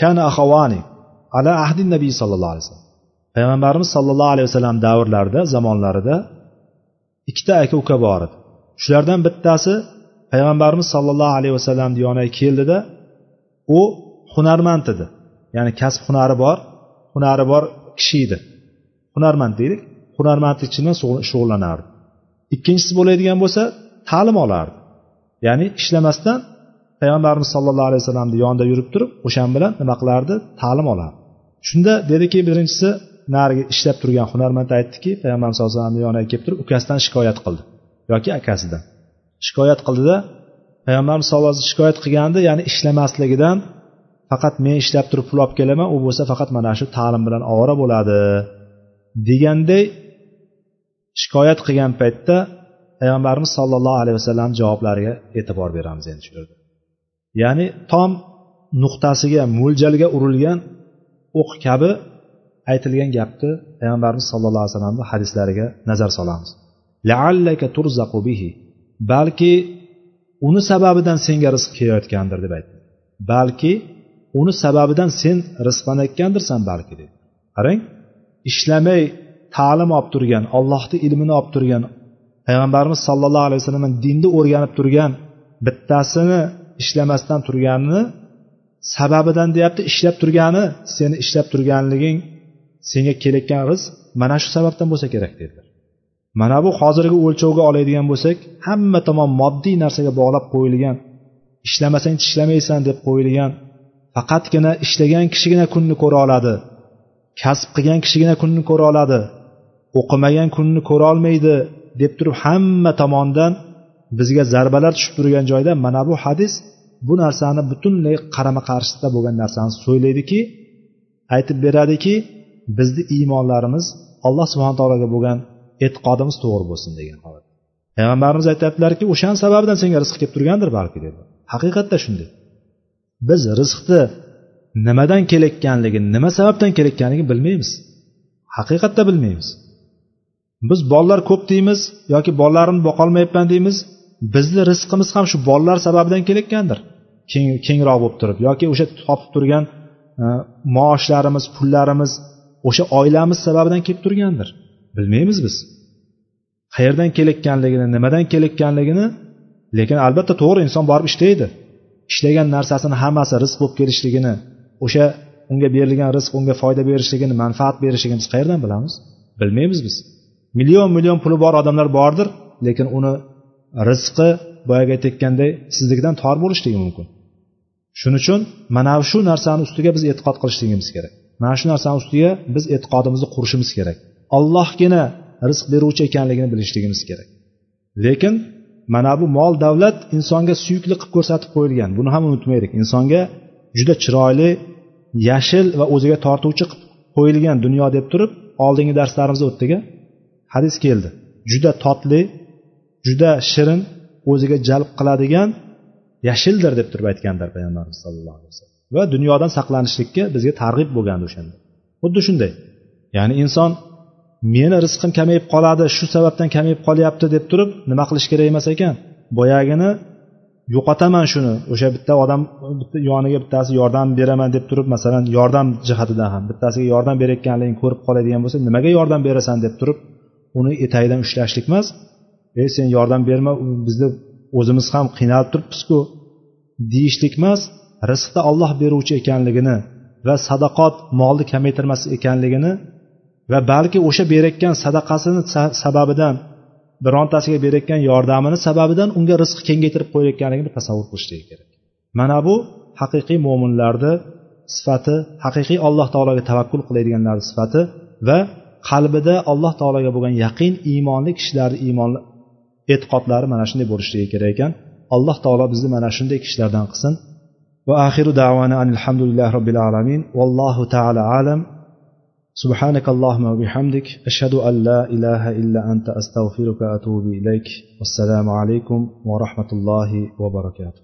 kana ahavani ala ahdi nabiy sallallohu alayhi vasallam payg'ambarimiz sollallohu alayhi vasallam davrlarida zamonlarida ikkita aka uka bor edi shulardan bittasi payg'ambarimiz sollallohu alayhi vasallamni yoniga keldida u hunarmand edi ya'ni kasb hunari bor hunari bor kishi edi. Hunarmand deylik hunarmandlik bilan shug'ullanardi. Ikkinchisi bo'ladigan bo'lsa ta'lim olardi. Ya'ni ishlamasdan payg'ambarimiz sollallohu alayhi vasallamni yonida yurib turib o'shan bilan nima qilardi? Ta'lim olardi. Shunda dediki birinchisi narigi ishlab turgan hunarmand aytdiki payg'ambarimiz sallallohu alayhi vasallamni yoniga kelib turib ukasidan shikoyat qildi. Yoki akasidan. Shikoyat qildida payg'ambarimiz sallallohu alayhi vasallam shikoyat qilgandi ya'ni ishlamasligidan faqat men ishlab turib pul olib kelaman u bo'lsa faqat mana shu ta'lim bilan ovora bo'ladi deganday shikoyat qilgan paytda payg'ambarimiz sollallohu alayhi vasallam javoblariga e'tibor beramiz endi shu yerda. Ya'ni tom nuqtasiga mo'ljalga urilgan o'q kabi aytilgan gapni payg'ambarimiz sallallohu alayhi vasallamni hadislariga nazar solamiz. Laallaka turzaqu bihi balki uni sababidan senga rizq kelayotgandir deb aytdi. Balki uni sababidan sen rizqlanayotgandirsan balki dedi. Qarang ishlamay ta'lim olib turgan ollohni ilmini olib turgan payg'ambarimiz sollallohu alayhi vasallam dinni o'rganib turgan bittasini ishlamasdan turganini sababidan deyapti ishlab turgani seni ishlab turganliging senga kelayotgan rizq mana shu sababdan bo'lsa kerak dedilar. Mana bu hozirgi o'lchovga oladigan bo'lsak hamma tomon moddiy narsaga bog'lab qo'yilgan ishlamasang tishlamaysan deb qo'yilgan faqatgina ishlagan kishigina kunni ko'ra oladi. Kasb qilgan kishigina kunni ko'ra oladi. O'qimagan kunni ko'ra olmaydi deb turib hamma tomondan bizga zarbalar tushib turgan joyda mana bu hadis bu narsani butunlay qarama qarshisida bo'lgan narsani so'ylaydiki aytib beradiki bizni iymonlarimiz alloh subhana taologa bo'lgan e'tiqodimiz to'g'ri bo'lsin degan holat. Payg'ambarimiz aytyaptilarki o'shani sababidan senga rizq kelib turgandir balki dedi. Haqiqatda shunday. Biz rizqni nimadan kelayotganligini nima sababdan kelayotganligini bilmaymiz. Haqiqatda bilmaymiz. Biz bolalar ko'p deymiz yoki bolalarimni boqolmayapman deymiz. Bizni rizqimiz ham shu bolalar sababidan kelayotgandir. Keng kengroq bo'lib turib yoki o'sha topib turgan e, maoshlarimiz pullarimiz o'sha oilamiz sababidan kelib turgandir. Bilmaymiz biz. Qayerdan kelayotganligini nimadan kelayotganligini lekin albatta to'g'ri inson borib ishlaydi ishlagan narsasini hammasi rizq bo'lib kelishligini o'sha unga berilgan rizq unga foyda berishligini manfaat berishligini biz qayerdan bilamiz? Bilmaymiz biz. Million million puli bor odamlar bordir lekin uni rizqi boyagi aytayotganday siznikidan tor bo'lishligi mumkin. Shuning uchun mana shu narsani ustiga biz e'tiqod qilishligimiz kerak. Mana shu narsani ustiga biz e'tiqodimizni qurishimiz kerak. Ollohgina rizq beruvchi ekanligini bilishligimiz kerak. Lekin mana bu mol davlat insonga suyukli qilib ko'rsatib qo'yilgan. Buni ham unutmaylik. Insonga juda chiroyli yashil va o'ziga tortuvchi qilib qo'yilgan dunyo deb turib oldingi darslarimizda o'tdik hadis keldi. Juda totli juda shirin o'ziga jalb qiladigan yashildir deb turib aytganlar payg'ambarimiz sallallohu alayhi vasallam. Va dunyodan saqlanishlikka bizga targ'ib bo'lgandi o'shanda. Xuddi shunday. Ya'ni inson meni rizqim kamayib qoladi shu sababdan kamayib qolyapti deb turib nima qilish kerak emas ekan? Boyagini yo'qotaman shuni. O'sha bitta odam bitta yoniga bittasi yordam beraman deb turib masalan yordam jihatidan ham bittasiga yordam berayotganligini ko'rib qoladigan bo'lsa nimaga yordam berasan deb turib uni etagidan ushlashlik emas. Ey sen yordam berma bizni o'zimiz ham qiynalib turibmizku. Deyishlik emas rizqni olloh beruvchi ekanligini va sadaqot molni kamaytirmas ekanligini va balki o'sha berayotgan sadaqasini sababidan birontasiga berayotgan yordamini sababidan unga rizq kengaytirib qo'yayotganligini tasavvur qilishligi kerak. Mana bu haqiqiy mo'minlarni sifati haqiqiy alloh taologa tavakkul qiladiganlarni sifati va qalbida alloh taologa bo'lgan yaqin iymonli kishilarni iymon e'tiqodlari mana shunday bo'lishligi kerak ekan. Alloh taolo bizni mana shunday kishilardan qilsin. Va axiru davana alhamdulillahi robbil alamin. Vallohu taala alam. سبحانك اللهم وبحمدك أشهد أن لا إله إلا أنت أستغفرك وأتوب إليك. والسلام عليكم ورحمة الله وبركاته.